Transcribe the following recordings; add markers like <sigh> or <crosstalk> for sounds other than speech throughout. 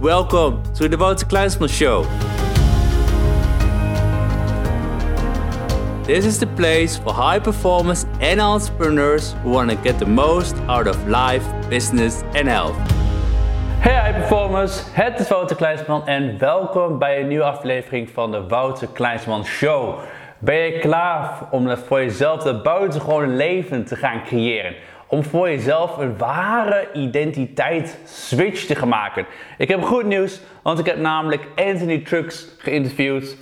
Welcome to the Wouter Kleinsman Show. This is the place for high performers and entrepreneurs who want to get the most out of life, business and health. Hey high performers, het is Wouter Kleinsman en welkom bij een nieuwe aflevering van de Wouter Kleinsman Show. Ben je klaar om voor jezelf dat buitengewoon leven te gaan creëren? Om voor jezelf een ware identiteit switch te gaan maken. Ik heb goed nieuws, want ik heb namelijk Anthony Trucks geïnterviewd.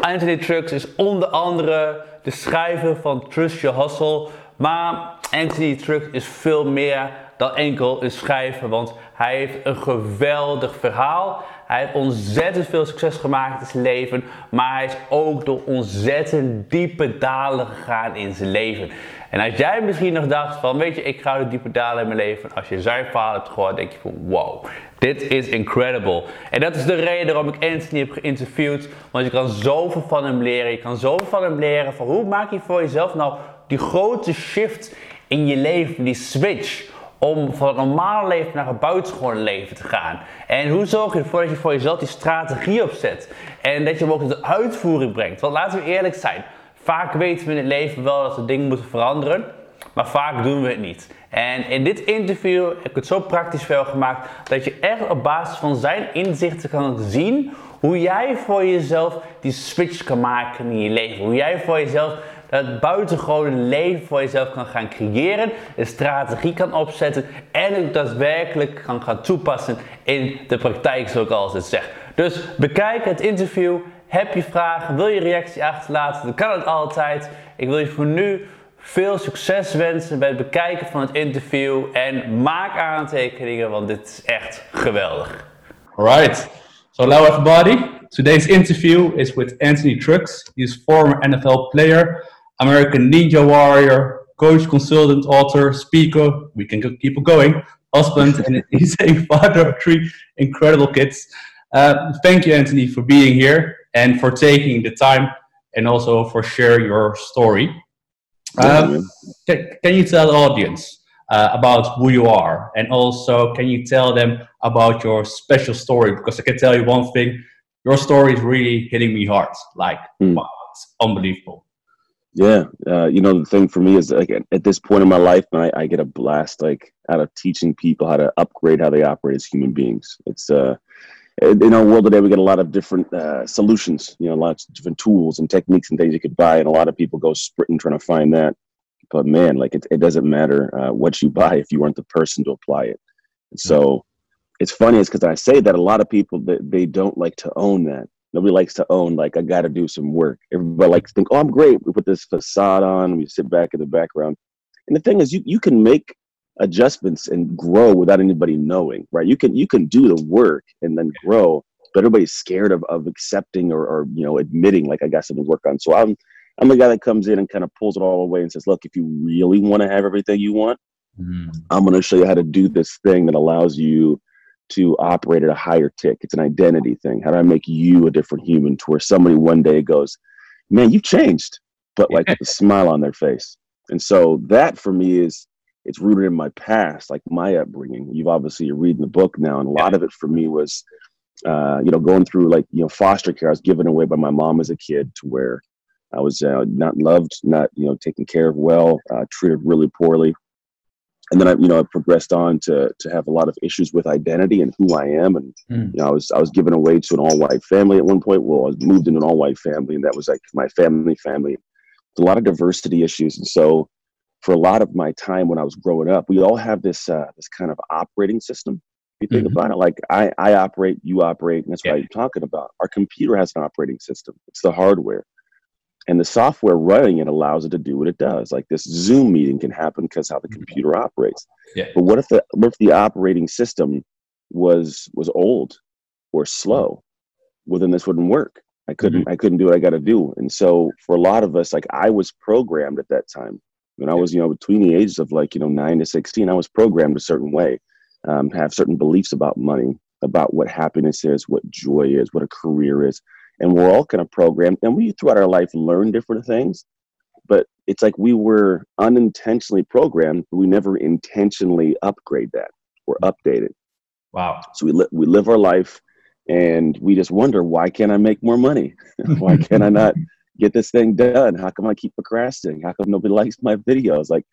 Anthony Trucks is onder andere de schrijver van Trust Your Hustle. Maar Anthony Trucks is veel meer dan enkel een schrijver, want hij heeft een geweldig verhaal. Hij heeft ontzettend veel succes gemaakt in zijn leven, maar hij is ook door ontzettend diepe dalen gegaan in zijn leven. En als jij misschien nog dacht van, weet je, ik ga door diepe dalen in mijn leven. Als je zijn verhaal hebt gehoord, denk je van, wow, dit is incredible. En dat is de reden waarom ik Anthony heb geïnterviewd. Want je kan zoveel van hem leren. Je kan zoveel van hem leren van hoe maak je voor jezelf nou die grote shift in je leven, die switch om van het normale leven naar het buitengewone leven te gaan. En hoe zorg je ervoor dat je voor jezelf die strategie opzet en dat je hem ook tot de uitvoering brengt. Want laten we eerlijk zijn, vaak weten we in het leven wel dat we dingen moeten veranderen, maar vaak doen we het niet. En in dit interview heb ik het zo praktisch veel gemaakt dat je echt op basis van zijn inzichten kan zien hoe jij voor jezelf die switch kan maken in je leven. Hoe jij voor jezelf het buitengewone leven voor jezelf kan gaan creëren, een strategie kan opzetten en het daadwerkelijk kan gaan toepassen in de praktijk, zoals ik altijd zeg. Dus bekijk het interview. Heb je vragen? Wil je reactie achterlaten? Dan kan het altijd. Ik wil je voor nu veel succes wensen bij het bekijken van het interview. En maak aantekeningen, want dit is echt geweldig. Alright. So hello everybody. Today's interview is with Anthony Trucks. He's former NFL player, American Ninja Warrior, coach, consultant, author, speaker. We can keep going. Husband, and <laughs> he's a father of three incredible kids. Uh, thank you, Anthony, for being here and for taking the time and also for sharing your story. Um, can, can, you tell the audience uh, about who you are and also can you tell them about your special story? Because I can tell you one thing your story is really hitting me hard. Like, mm. wow, it's unbelievable. Yeah, uh, you know the thing for me is like at this point in my life, I, I get a blast like out of teaching people how to upgrade how they operate as human beings. It's uh, in our world today, we get a lot of different uh, solutions. You know, lots of different tools and techniques and things you could buy, and a lot of people go sprinting trying to find that. But man, like it, it doesn't matter uh, what you buy if you aren't the person to apply it. And so it's funny is because I say that a lot of people they, they don't like to own that Nobody likes to own like I got to do some work. Everybody likes to think, "Oh, I'm great." We put this facade on. We sit back in the background. And the thing is, you you can make adjustments and grow without anybody knowing, right? You can you can do the work and then grow, but everybody's scared of, of accepting or, or you know admitting like I got something to work on. So I'm I'm the guy that comes in and kind of pulls it all away and says, "Look, if you really want to have everything you want, mm. I'm going to show you how to do this thing that allows you to operate at a higher tick. It's an identity thing. How do I make you a different human to where somebody one day goes, man, you've changed, but like with a <laughs> smile on their face. And so that for me is it's rooted in my past, like my upbringing. You've obviously you're reading the book now, and a lot of it for me was, uh, you know, going through like you know foster care. I was given away by my mom as a kid to where I was uh, not loved, not you know taken care of well, uh, treated really poorly and then I, you know, I progressed on to to have a lot of issues with identity and who I am, and mm. you know, I was I was given away to an all white family at one point. Well, I was moved into an all white family, and that was like my family family. A lot of diversity issues, and so for a lot of my time when I was growing up, we all have this uh, this kind of operating system. If you think mm-hmm. about it, like I I operate, you operate, and that's yeah. what I'm talking about. Our computer has an operating system. It's the hardware and the software running it allows it to do what it does like this zoom meeting can happen because how the mm-hmm. computer operates yeah. but what if the what if the operating system was was old or slow well then this wouldn't work i couldn't mm-hmm. i couldn't do what i got to do and so for a lot of us like i was programmed at that time when i was you know between the ages of like you know 9 to 16 i was programmed a certain way um, have certain beliefs about money about what happiness is what joy is what a career is and we're all kind of programmed and we throughout our life learn different things but it's like we were unintentionally programmed but we never intentionally upgrade that or update it Wow. So we li- we live our life, and we just wonder why can't I make more money? <laughs> why can't I not get this thing done? How come I keep procrastinating? How come nobody <laughs> likes my videos? Like,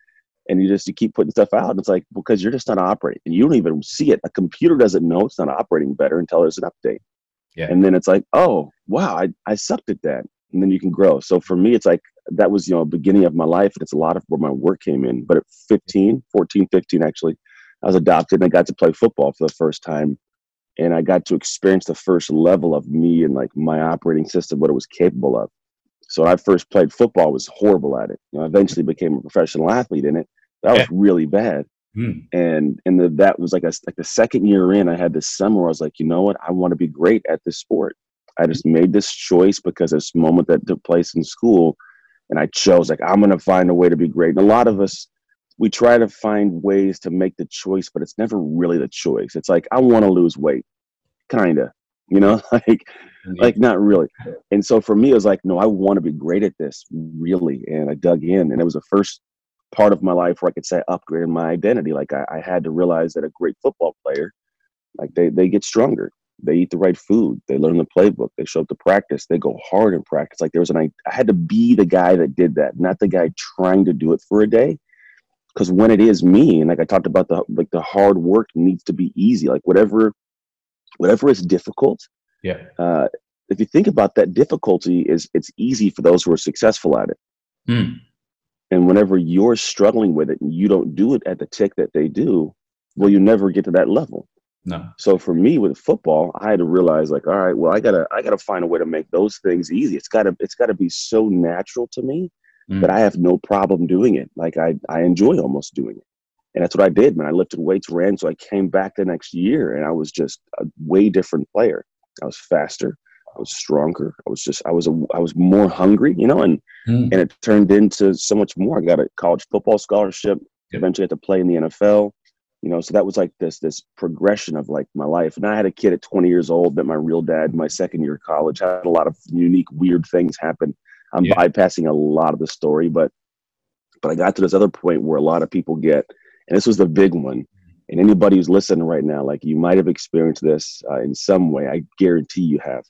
and you just you keep putting stuff out. And it's like because you're just not operating, and you don't even see it. A computer doesn't know it's not operating better until there's an update. Yeah. And then it's like, oh wow, I I sucked at that, and then you can grow. So for me, it's like that was you know beginning of my life, and it's a lot of where my work came in. But at 15, 14, 15 actually, I was adopted and I got to play football for the first time. And I got to experience the first level of me and like my operating system, what it was capable of. So when I first played football, I was horrible at it. You know, I eventually became a professional athlete in it. That was really bad. Mm. And and the, that was like a, like the second year in, I had this summer where I was like, you know what, I want to be great at this sport. I just made this choice because this moment that took place in school, and I chose like I'm gonna find a way to be great. And a lot of us, we try to find ways to make the choice, but it's never really the choice. It's like I want to lose weight, kinda, you know, <laughs> like like not really. And so for me, it was like, no, I want to be great at this, really. And I dug in, and it was the first part of my life where I could say I upgraded my identity. Like I, I had to realize that a great football player, like they they get stronger. They eat the right food. They learn the playbook. They show up to practice. They go hard in practice. Like there was an I, I had to be the guy that did that, not the guy trying to do it for a day because when it is me and like i talked about the like the hard work needs to be easy like whatever whatever is difficult Yeah. uh, if you think about that difficulty is it's easy for those who are successful at it Mm. and whenever you're struggling with it and you don't do it at the tick that they do well you never get to that level No. so for me with football i had to realize like all right well i gotta i gotta find a way to make those things easy it's gotta it's gotta be so natural to me Mm. that i have no problem doing it like i i enjoy almost doing it and that's what i did man i lifted weights ran so i came back the next year and i was just a way different player i was faster i was stronger i was just i was a, i was more hungry you know and Mm. and it turned into so much more. I got a college football scholarship. Yep. Eventually, had to play in the NFL. You know, so that was like this this progression of like my life. And I had a kid at 20 years old. that my real dad my second year of college. Had a lot of unique, weird things happen. I'm Yeah. bypassing a lot of the story, but but I got to this other point where a lot of people get, and this was the big one. And anybody who's listening right now, like you might have experienced this uh, in some way. I guarantee you have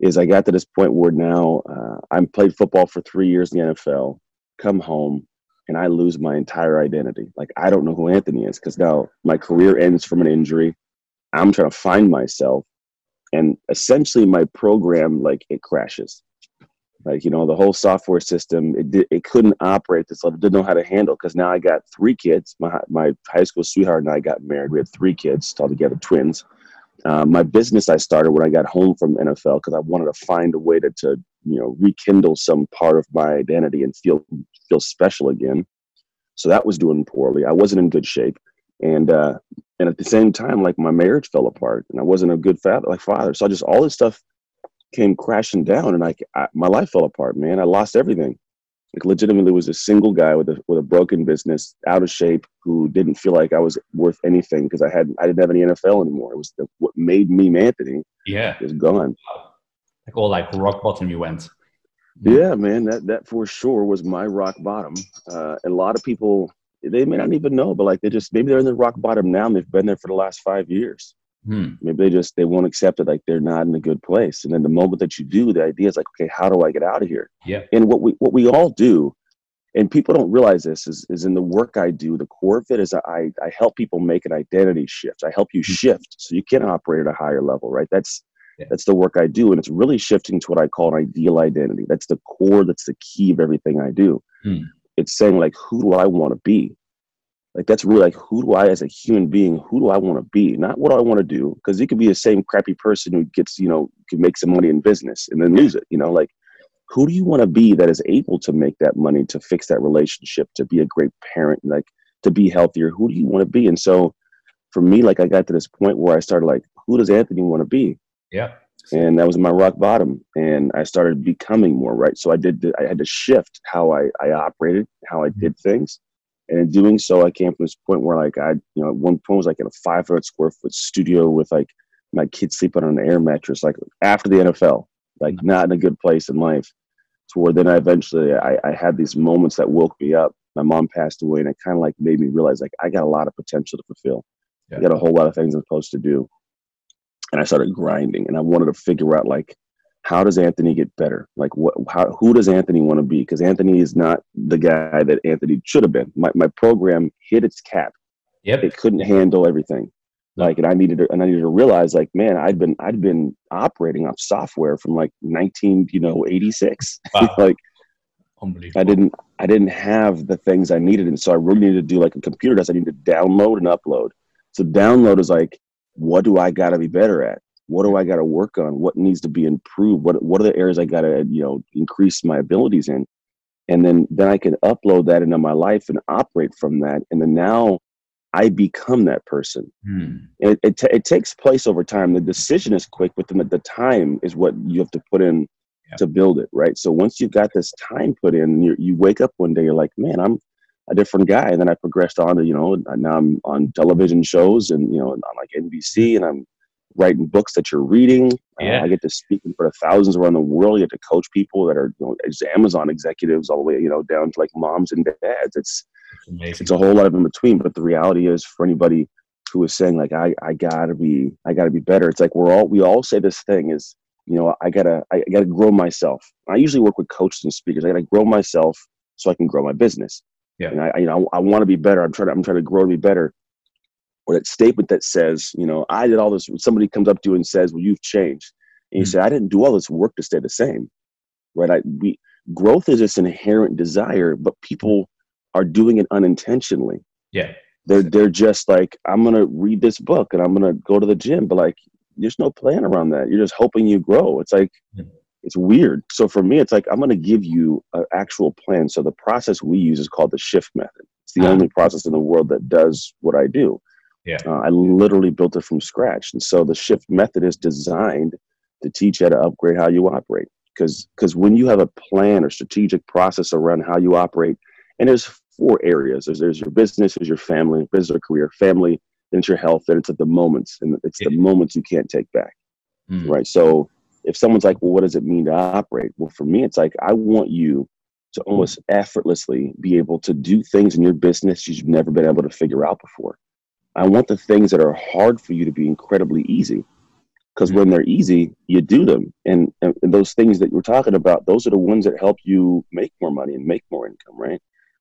is I got to this point where now uh, I'm played football for three years in the NFL, come home, and I lose my entire identity. Like I don't know who Anthony is because now my career ends from an injury. I'm trying to find myself, and essentially my program like it crashes. Like you know the whole software system it did, it couldn't operate this level. Didn't know how to handle because now I got three kids. My my high school sweetheart and I got married. We had three kids altogether, twins. Uh, my business I started when I got home from NFL because I wanted to find a way to, to you know rekindle some part of my identity and feel feel special again. So that was doing poorly. I wasn't in good shape, and uh, and at the same time, like my marriage fell apart, and I wasn't a good father, like father. So I just all this stuff came crashing down, and like I, my life fell apart. Man, I lost everything. Like legitimately, was a single guy with a with a broken business, out of shape, who didn't feel like I was worth anything because I had I didn't have any NFL anymore. It was the, what made me Anthony Yeah. was gone. Like all like rock bottom you went. Yeah, man, that that for sure was my rock bottom. Uh, and a lot of people they may not even know, but like they just maybe they're in the rock bottom now and they've been there for the last five years. Hmm. Maybe they just they won't accept it, like they're not in a good place. And then the moment that you do, the idea is like, okay, how do I get out of here? Yeah. And what we what we all do, and people don't realize this is is in the work I do. The core of it is I I help people make an identity shift. I help you Mhm. shift so you can operate at a higher level, right? That's Yeah. that's the work I do, and it's really shifting to what I call an ideal identity. That's the core. That's the key of everything I do. Hmm. It's saying like, who do I want to be? Like that's really like who do I as a human being, who do I want to be? Not what do I want to do, because you could be the same crappy person who gets, you know, can make some money in business and then lose it, you know, like who do you want to be that is able to make that money to fix that relationship, to be a great parent, like to be healthier? Who do you want to be? And so for me, like I got to this point where I started like, who does Anthony want to be? Yeah. and that was my rock bottom and i started becoming more right so i did i had to shift how i i operated how i mm-hmm. did things and in doing so i came from this point where like i you know at one point was like in a 500 square foot studio with like my kids sleeping on an air mattress like after the nfl like mm-hmm. not in a good place in life to where then i eventually i, I had these moments that woke me up. My mom passed away and it kind of like made me realize like i got a lot of potential to fulfill. Yeah. i got a whole lot of things i'm supposed to do. And I started grinding and I wanted to figure out like how does Anthony get better? Like what how who does Anthony want to be? Because Anthony is not the guy that Anthony should have been. My my program hit its cap. Yep. It couldn't handle everything. Like and I needed to and I needed to realize like, man, I'd been I'd been operating off software from like nineteen, you know, eighty six. <laughs> Wow. like Unbelievable. I didn't I didn't have the things I needed. And so I really needed to do like a computer does. I need to download and upload. So download is like, what do I gotta be better at? What do I gotta work on? What needs to be improved? What what are the areas I gotta, you know, increase my abilities in? And then then I can upload that into my life and operate from that. And then now I become that person. Hmm. It, it, t- it, takes place over time. The decision is quick, but then the, the time is what you have to put in yeah. to build it, right? So once you've got this time put in, you you wake up one day, you're like, man, I'm a different guy. And then I progressed on to, you know, now I'm on television shows and, you know, on like NBC and I'm writing books that you're reading. Uh, yeah. Uh, I get to speak in front of thousands around the world. You get to coach people that are, you know, Amazon executives all the way, you know, down to like moms and dads. It's, it's a whole lot of in between. But the reality is for anybody who is saying like, I, I gotta be, I gotta be better. It's like, we're all, we all say this thing is, you know, I gotta, I gotta grow myself. I usually work with coaches and speakers. I gotta grow myself so I can grow my business. Yeah. And I, you know, I, I want to be better. I'm trying to, I'm trying to grow to be better. Or that statement that says, you know, I did all this. Somebody comes up to you and says, well, you've changed. And you mm-hmm. say, I didn't do all this work to stay the same. Right. I, we, growth is this inherent desire, but people are doing it unintentionally. Yeah. They're, they're just like, I'm going to read this book and I'm going to go to the gym. But like, there's no plan around that. You're just hoping you grow. It's like, mm-hmm it's weird. So for me, it's like I'm going to give you an actual plan. So the process we use is called the shift method. It's the uh-huh. only process in the world that does what I do. Yeah. Uh, I literally built it from scratch. And so the shift method is designed to teach you how to upgrade how you operate. Because because when you have a plan or strategic process around how you operate, and there's four areas. There's, there's your business, there's your family, business or career, family, then it's your health, then it's at the moments. And it's the moments you can't take back. Mm. Right. So if someone's like, well, what does it mean to operate? Well, for me, it's like, I want you to almost effortlessly be able to do things in your business you've never been able to figure out before. I want the things that are hard for you to be incredibly easy. Because mm-hmm. when they're easy, you do them. And, and, those things that you're talking about, those are the ones that help you make more money and make more income, right?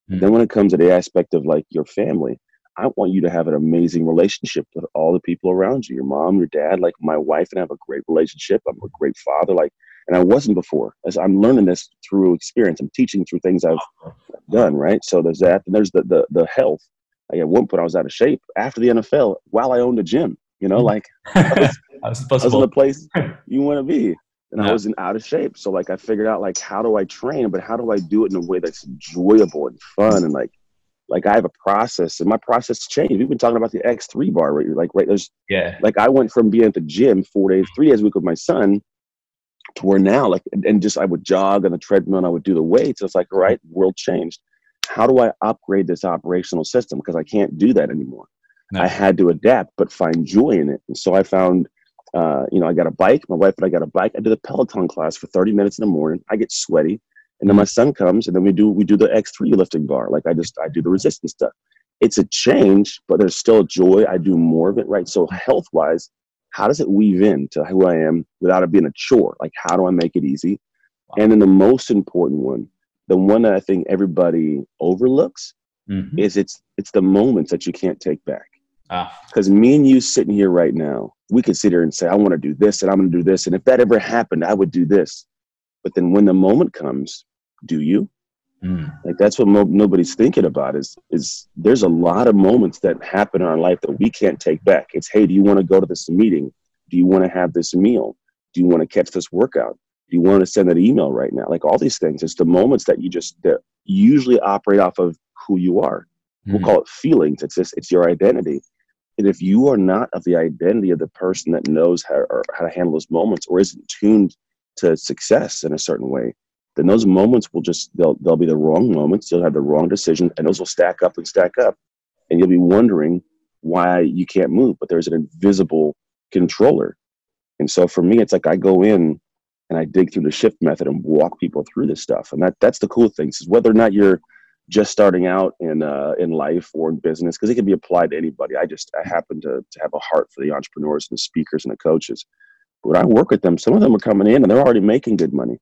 Mm-hmm. Then when it comes to the aspect of like your family, I want you to have an amazing relationship with all the people around you, your mom, your dad, like my wife, and I have a great relationship. I'm a great father, like, and I wasn't before. As I'm learning this through experience, I'm teaching through things I've done, right? So there's that, and there's the the the health. At one point, I was out of shape after the NFL while I owned a gym. You know, mm. like <laughs> I was, I was in the place you want to be, and yeah. I was in out of shape. So like I figured out like how do I train, but how do I do it in a way that's enjoyable and fun and like like I have a process and my process changed. We've been talking about the X3 bar, right? Like, right, there's, yeah, like I went from being at the gym four days, three days a week with my son to where now, like, and just I would jog on the treadmill and I would do the weights. It's like, all right, world changed. How do I upgrade this operational system? Because I can't do that anymore. No. I had to adapt, but find joy in it. And so I found, uh, you know, I got a bike. My wife and I got a bike. I did a Peloton class for 30 minutes in the morning. I get sweaty and then my son comes and then we do we do the x3 lifting bar like i just i do the resistance stuff it's a change but there's still joy i do more of it right so health wise how does it weave into who i am without it being a chore like how do i make it easy wow. and then the most important one the one that i think everybody overlooks mm-hmm. is it's it's the moments that you can't take back because ah. me and you sitting here right now we could sit here and say i want to do this and i'm going to do this and if that ever happened i would do this but then when the moment comes do you? Mm. Like that's what mo- nobody's thinking about is is there's a lot of moments that happen in our life that we can't take back. It's hey, do you want to go to this meeting? Do you want to have this meal? Do you want to catch this workout? You want to send that email right now? Like all these things. It's the moments that you just that usually operate off of who you are. Mm. We'll call it feelings. It's just it's your identity. And if you are not of the identity of the person that knows how, how to handle those moments or isn't tuned to success in a certain way, then those moments will just they'll they'll be the wrong moments. You'll have the wrong decision, and those will stack up and stack up, and you'll be wondering why you can't move. But there's an invisible controller, and so for me, it's like I go in and I dig through the shift method and walk people through this stuff, and that that's the cool thing. Is whether or not you're just starting out in uh, in life or in business because it can be applied to anybody. I just I happen to to have a heart for the entrepreneurs and the speakers and the coaches. But when I work with them, some of them are coming in and they're already making good money.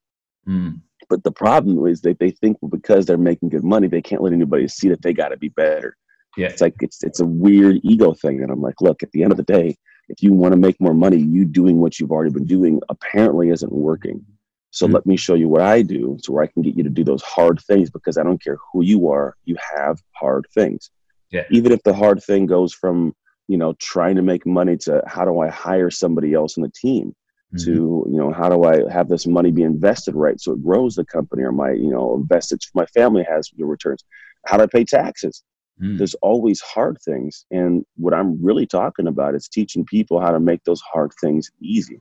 Mm. But the problem is that they think because they're making good money, they can't let anybody see that they got to be better. Yeah. It's like it's it's a weird ego thing, and I'm like, look, at the end of the day, if you want to make more money, you doing what you've already been doing apparently isn't working. So Mm. let me show you what I do, so where I can get you to do those hard things. Because I don't care who you are, you have hard things. Yeah. Even if the hard thing goes from you know trying to make money to how do I hire somebody else in the team Mhm. to you know how do I have this money be invested right so it grows the company or my you know invested my family has your returns. How do I pay taxes? Mm. there's always hard things and what i'm really talking about is teaching people how to make those hard things easy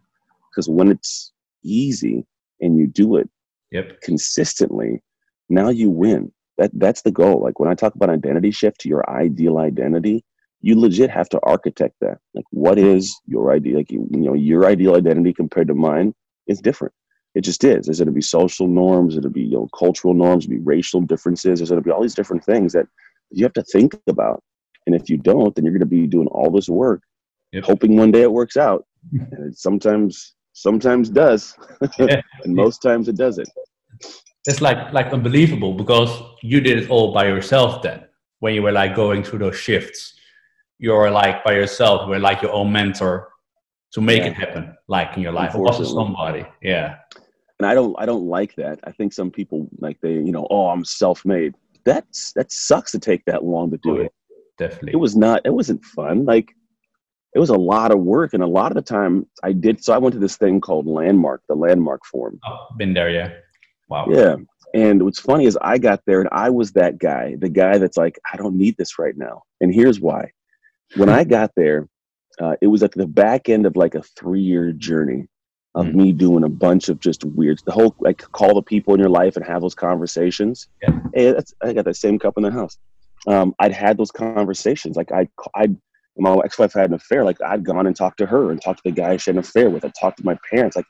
because when it's easy and you do it Yep. consistently now you win. That that's the goal. Like when i talk about identity shift to your ideal identity you legit have to architect that. Like what is your idea like you, you know your ideal identity compared to mine is different. It just is. There's going to be social norms? It'll be you know cultural norms? It'll be racial differences? There's going to be all these different things that you have to think about. And if you don't, then you're going to be doing all this work, Yep. hoping one day it works out. <laughs> and it sometimes, sometimes does, <laughs> Yeah. <laughs> and most times it doesn't. It's like like unbelievable because you did it all by yourself then. When you were like going through those shifts, you're like by yourself. You were like your own mentor to make Yeah. it happen, like in your life. Or it somebody? Yeah. And I don't, I don't like that. I think some people like they, you know, oh, I'm self-made. That's that sucks to take that long to do Oh, it. Definitely. It was not. It wasn't fun. Like it was a lot of work, and a lot of the time I did. So I went to this thing called Landmark, the Landmark Forum. oh, been there, yeah. Wow. Yeah. And what's funny is I got there and I was that guy, the guy that's like, I don't need this right now. And here's why. When I <laughs> got there, uh, it was at the back end of like a three year journey of Mm. me doing a bunch of just weird, the whole like call the people in your life and have those conversations. Yeah. Hey, that's, I got that same cup in the house. Um, I'd had those conversations. Like I'd, I'd, my ex-wife had an affair. Like I'd gone and talked to her and talked to the guy she had an affair with. I talked to my parents. Like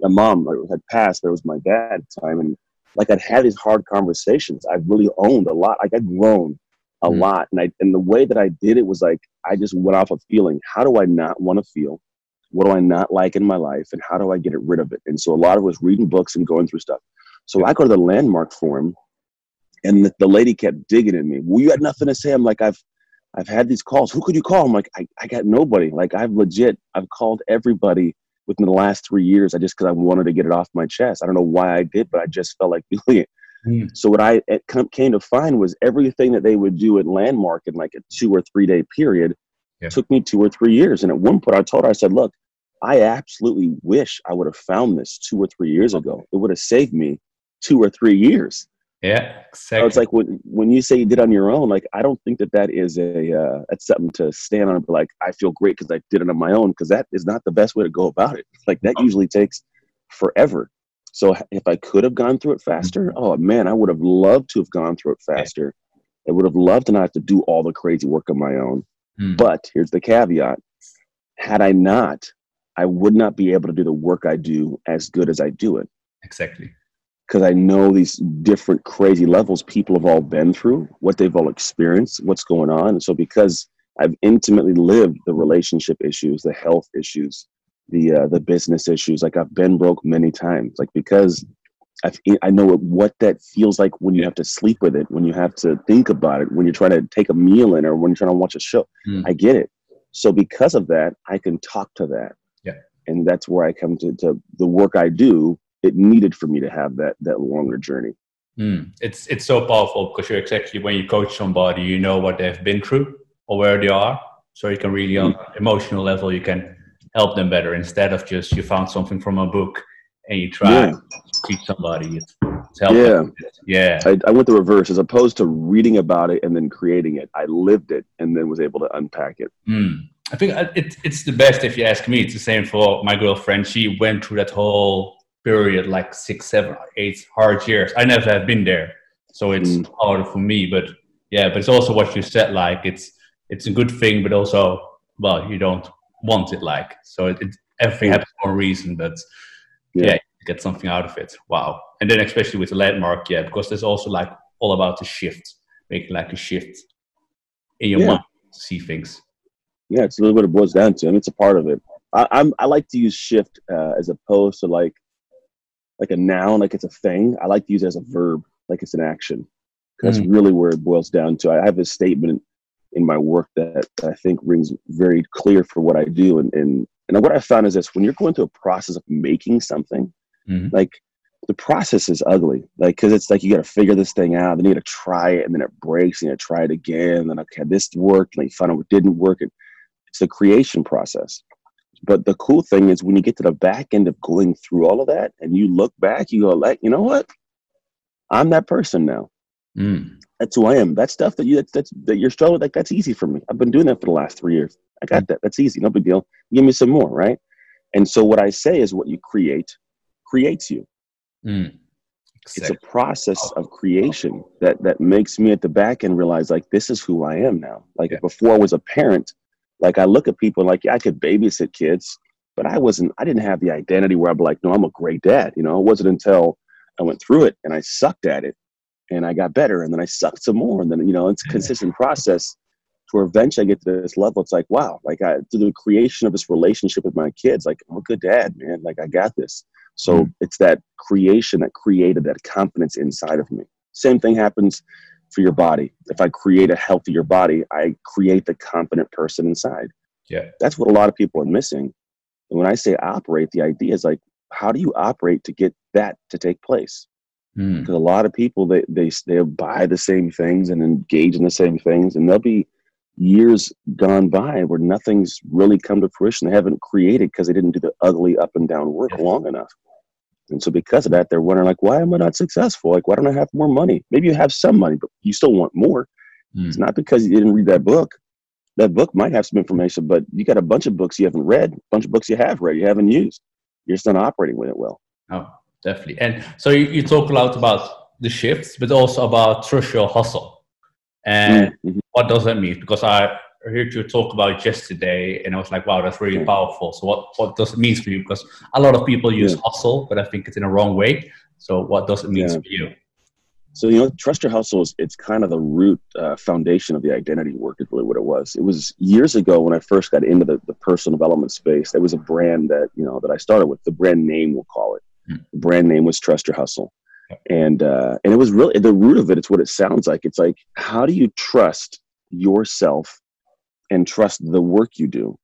my mom like, had passed. There was my dad at the time, and like I'd had these hard conversations. i've really owned a lot. Like I'd grown a Mm. lot, and I and the way that I did it was like I just went off a feeling. How do I not want to feel? What do I not like in my life, and how do I get it rid of it? And so a lot of it was reading books and going through stuff. So I go to the landmark forum, and the, the lady kept digging at me. Well, you had nothing to say. I'm like, I've I've had these calls. Who could you call? I'm like, I, I got nobody. Like I've legit, I've called everybody within the last three years. I just because I wanted to get it off my chest. I don't know why I did, but I just felt like <laughs> doing it. Mm. So what I came to find was everything that they would do at Landmark in like a two or three day period Yeah. took me two or three years. And at one point, I told her, I said, "Look, I absolutely wish I would have found this two or three years ago. It would have saved me two or three years." Yeah, So it's like when when you say you did on your own, like I don't think that that is a uh, that's something to stand on. And be like I feel great because I did it on my own because that is not the best way to go about it. <laughs> Like that No. usually takes forever. So if I could have gone through it faster, oh man, I would have loved to have gone through it faster. I would have loved to not have to do all the crazy work on my own. Mm. But here's the caveat: had I not, I would not be able to do the work I do as good as I do it exactly. because I know these different crazy levels people have all been through, what they've all experienced, what's going on. And so, because I've intimately lived the relationship issues, the health issues, the uh, the business issues, like I've been broke many times, like because I've, I know what that feels like when you have to sleep with it, when you have to think about it, when you're trying to take a meal in, or when you're trying to watch a show. Mm. I get it. So because of that, I can talk to that. Yeah. And that's where I come to, to the work I do. It needed for me to have that that longer journey. Mm. It's it's so powerful because you're exactly when you coach somebody, you know what they've been through or where they are, so you can really on Mm. emotional level you can help them better instead of just you found something from a book and you try Yeah. to teach somebody it. It's help Yeah. Yeah. I, I went the reverse. As opposed to reading about it and then creating it, I lived it and then was able to unpack it. Mm. I think uh, it, it's the best if you ask me. It's the same for my girlfriend. She went through that whole period, like six, seven, eight hard years. I never have been there, so it's Mm. harder for me. But yeah, but it's also what you said. Like it's it's a good thing, but also well, you don't want it. Like so, it, it everything Mm. happens for a reason. But Yeah. yeah. get something out of it. Wow! And then especially with the landmark, yeah, because there's also like all about the shift. making like a shift in your Yeah. mind to see things. Yeah, it's a little bit of boils down to. Mean, it's a part of it. I, I'm I like to use shift uh, as opposed to like like a noun, like it's a thing. I like to use it as a verb, like it's an action. That's really where it boils down to. I have a statement in my work that, that I think rings very clear for what I do. And, and and what I found is this: when you're going through a process of making something, Mhm. like the process is ugly, like because it's like you got to figure this thing out, then you got to try it, and then it breaks, and you try it again, and then okay, this worked, and then you find out what didn't work. And it's the creation process. But the cool thing is when you get to the back end of going through all of that, and you look back, you go like, you know what? I'm that person now. Mm. That's who I am. That stuff that you that's, that's that you're struggling with, like that's easy for me. I've been doing that for the last three years. I got that. That's easy. No big deal. Give me some more, right? And so what I say is what you create creates you. Mm. It's a process of creation that that makes me at the back end realize like this is who I am now. Like Yeah. before I was a parent, like I look at people like yeah, I could babysit kids, but I wasn't I didn't have the identity where I'm like, no, I'm a great dad. You know, it wasn't until I went through it and I sucked at it and I got better and then I sucked some more and then you know it's a <laughs> consistent process where eventually I get to this level. It's like wow, like I through the creation of this relationship with my kids, like I'm a good dad, man. Like I got this. So Mm. it's that creation that created that confidence inside of me. Same thing happens for your body. If I create a healthier body, I create the confident person inside. Yeah. That's what a lot of people are missing. And when I say operate, the idea is like, how do you operate to get that to take place? Mm. Because a lot of people they they they buy the same things and engage in the same things, and they'll be years gone by where nothing's really come to fruition. They haven't created because they didn't do the ugly up and down work long enough. And so because of that, they're wondering like, why am I not successful? Like, why don't I have more money? Maybe you have some money, but you still want more. Mm. It's not because you didn't read that book. That book might have some information, but you got a bunch of books you haven't read, a bunch of books you have read, you haven't used. You're just not operating with it well. Oh, definitely. And so you, you talk a lot about the shifts, but also about your hustle. And Mhm. what does that mean? Because I heard you talk about it yesterday, and I was like, wow, that's really Yeah. powerful. So what, what does it mean for you? Because a lot of people use Yeah. hustle, but I think it's in a wrong way. So what does it mean Yeah. for you? So you know, trust your hustle is it's kind of the root uh, foundation of the identity work. Is really what it was. It was years ago when I first got into the, the personal development space. There was a brand that you know that I started with. The brand name we'll call it. Hmm. The brand name was Trust Your Hustle. And uh, and it was really the root of it. It's what it sounds like. It's like how do you trust yourself and trust the work you do?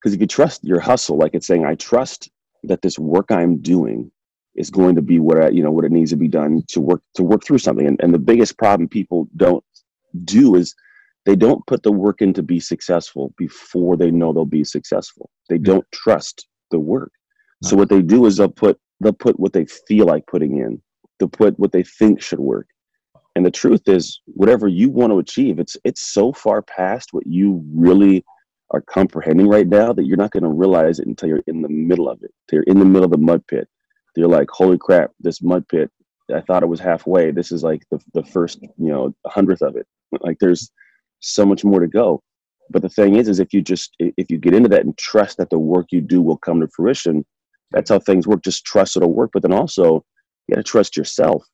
Because if you trust your hustle, like it's saying, I trust that this work I'm doing is going to be what I, you know what it needs to be done to work to work through something. And, and the biggest problem people don't do is they don't put the work in to be successful before they know they'll be successful. They don't trust the work. So what they do is they'll put they'll put what they feel like putting in. They'll put what they think should work. And the truth is, whatever you want to achieve, it's it's so far past what you really are comprehending right now that you're not going to realize it until you're in the middle of it. Till you're in the middle of the mud pit. You're like, holy crap, this mud pit. I thought it was halfway. This is like the the first, you know, hundredth of it. <laughs> Like there's so much more to go. But the thing is, is if you just if you get into that and trust that the work you do will come to fruition, that's how things work. Just trust it'll work. But then also you got to trust yourself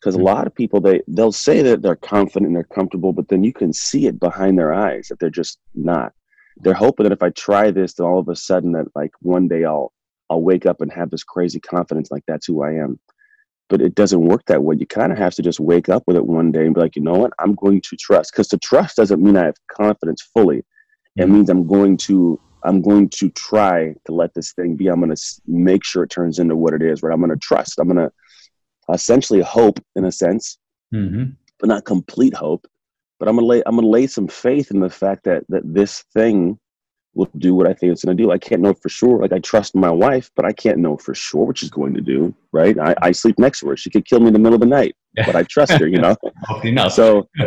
because a lot of people they they'll say that they're confident and they're comfortable, but then you can see it behind their eyes that they're just not. They're hoping that if I try this, then all of a sudden that like one day I'll I'll wake up and have this crazy confidence like that's who I am. But it doesn't work that way. You kind of have to just wake up with it one day and be like, you know what, I'm going to trust. Because to trust doesn't mean I have confidence fully. It Mhm. means I'm going to I'm going to try to let this thing be. I'm going to make sure it turns into what it is. Right. I'm going to trust. I'm going to essentially hope in a sense, hmm but not complete hope. But I'm gonna lay I'm gonna lay some faith in the fact that that this thing will do what I think it's gonna do. I can't know for sure. Like I trust my wife, but I can't know for sure what she's going to do. Right? I, I sleep next to her. She could kill me in the middle of the night, but I trust her. You know. <laughs> So <laughs>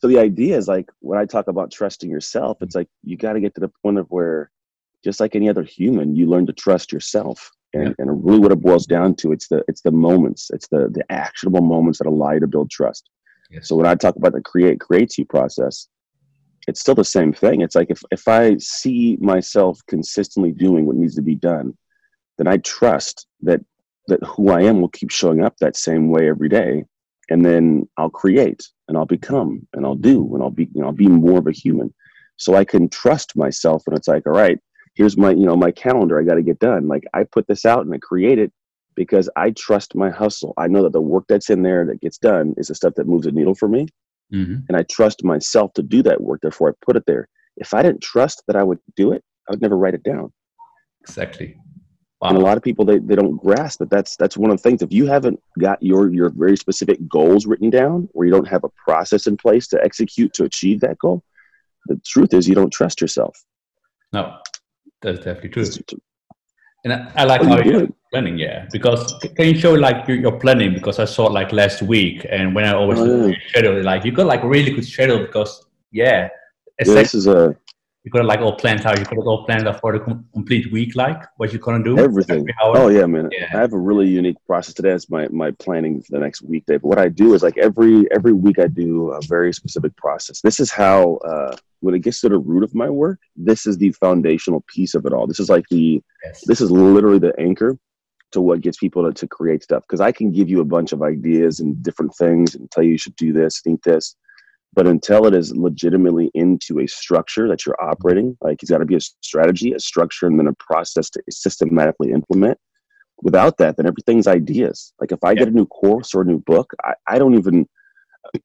so the idea is like when I talk about trusting yourself, it's like you got to get to the point of where, just like any other human, you learn to trust yourself. And, Yeah. and really, what it boils down to, it's the it's the moments, it's the the actionable moments that allow you to build trust. Yes. So when I talk about the create creates you process, it's still the same thing. It's like if if I see myself consistently doing what needs to be done, then I trust that that who I am will keep showing up that same way every day, and then I'll create. and I'll become and I'll do and I'll be you know I'll be more of a human. So I can trust myself and it's like, all right, here's my you know my calendar I got to get done. Like I put this out and I create it because I trust my hustle. I know that the work that's in there that gets done is the stuff that moves the needle for me. Mm-hmm. And I trust myself to do that work. Therefore, I put it there. If I didn't trust that I would do it, I would never write it down. Exactly. Wow. And a lot of people they, they don't grasp that that's that's one of the things. If you haven't got your your very specific goals written down, or you don't have a process in place to execute to achieve that goal, the truth is you don't trust yourself. No, that's definitely true. And I, I like oh, how you're planning, yeah. Because can you show like your, your, planning? Because I saw like last week, and when I always oh, yeah. schedule, like you got like really good schedule because yeah, yeah this is a you got like all planned out. You could have all planned out for the com- complete week, like what you're gonna do. Everything. Oh yeah, man. Yeah. I have a really unique process today. It's my my planning for the next weekday. But what I do is like every every week I do a very specific process. This is how uh, when it gets to the root of my work, this is the foundational piece of it all. This is like the yes. this is literally the anchor to what gets people to, to create stuff. Because I can give you a bunch of ideas and different things and tell you you should do this, think this but until it is legitimately into a structure that you're operating, like it's got to be a strategy, a structure, and then a process to systematically implement. Without that, then everything's ideas. Like if I yeah. get a new course or a new book, I, I don't even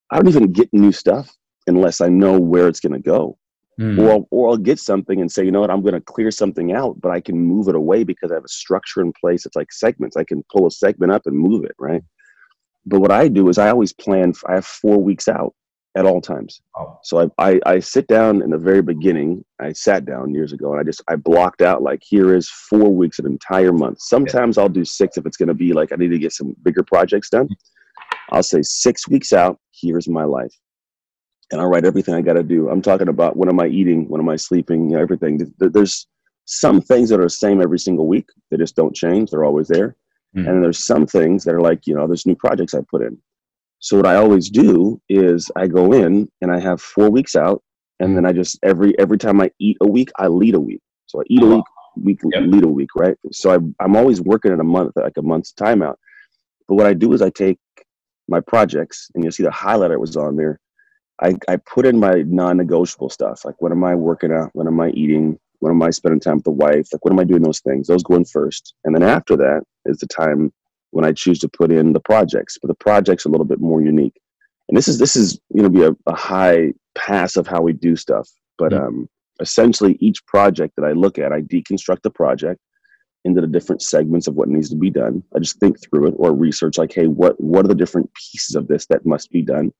I don't even get new stuff unless I know where it's going to go. Mm. Or, or I'll get something and say, you know what, I'm going to clear something out, but I can move it away because I have a structure in place. It's like segments. I can pull a segment up and move it, right? But what I do is I always plan, I have four weeks out at all times. Oh. So I, I, I sit down in the very beginning. I sat down years ago and I just I blocked out like here is four weeks an entire month. Sometimes yeah. I'll do six if it's going to be like I need to get some bigger projects done. I'll say six weeks out. Here's my life, and I'll write everything I got to do. I'm talking about when am I eating, when am I sleeping, you know, everything. There's some things that are the same every single week. They just don't change. They're always there. Mm. And there's some things that are like you know there's new projects I put in so what I always do is I go in and I have four weeks out, and then I just every every time I eat a week, I lead a week. So I eat a uh-huh. week, week yep. lead a week, right? So I, I'm always working in a month, like a month's timeout. But what I do is I take my projects, and you'll see the highlighter was on there. I, I put in my non-negotiable stuff, like what am I working out, when am I eating, when am I spending time with the wife, like what am I doing those things? Those go in first, and then after that is the time when I choose to put in the projects. But the project's a little bit more unique. And this is this is going to be a, a, high pass of how we do stuff. But mm-hmm. um, essentially, each project that I look at, I deconstruct the project into the different segments of what needs to be done. I just think through it or research like, hey, what what are the different pieces of this that must be done?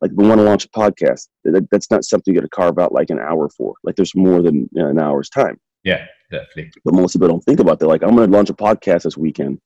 Like we want to launch a podcast. That, that's not something you got to carve out like an hour for. Like there's more than you know, an hour's time. Yeah, definitely. But most people don't think about that. Like I'm going to launch a podcast this weekend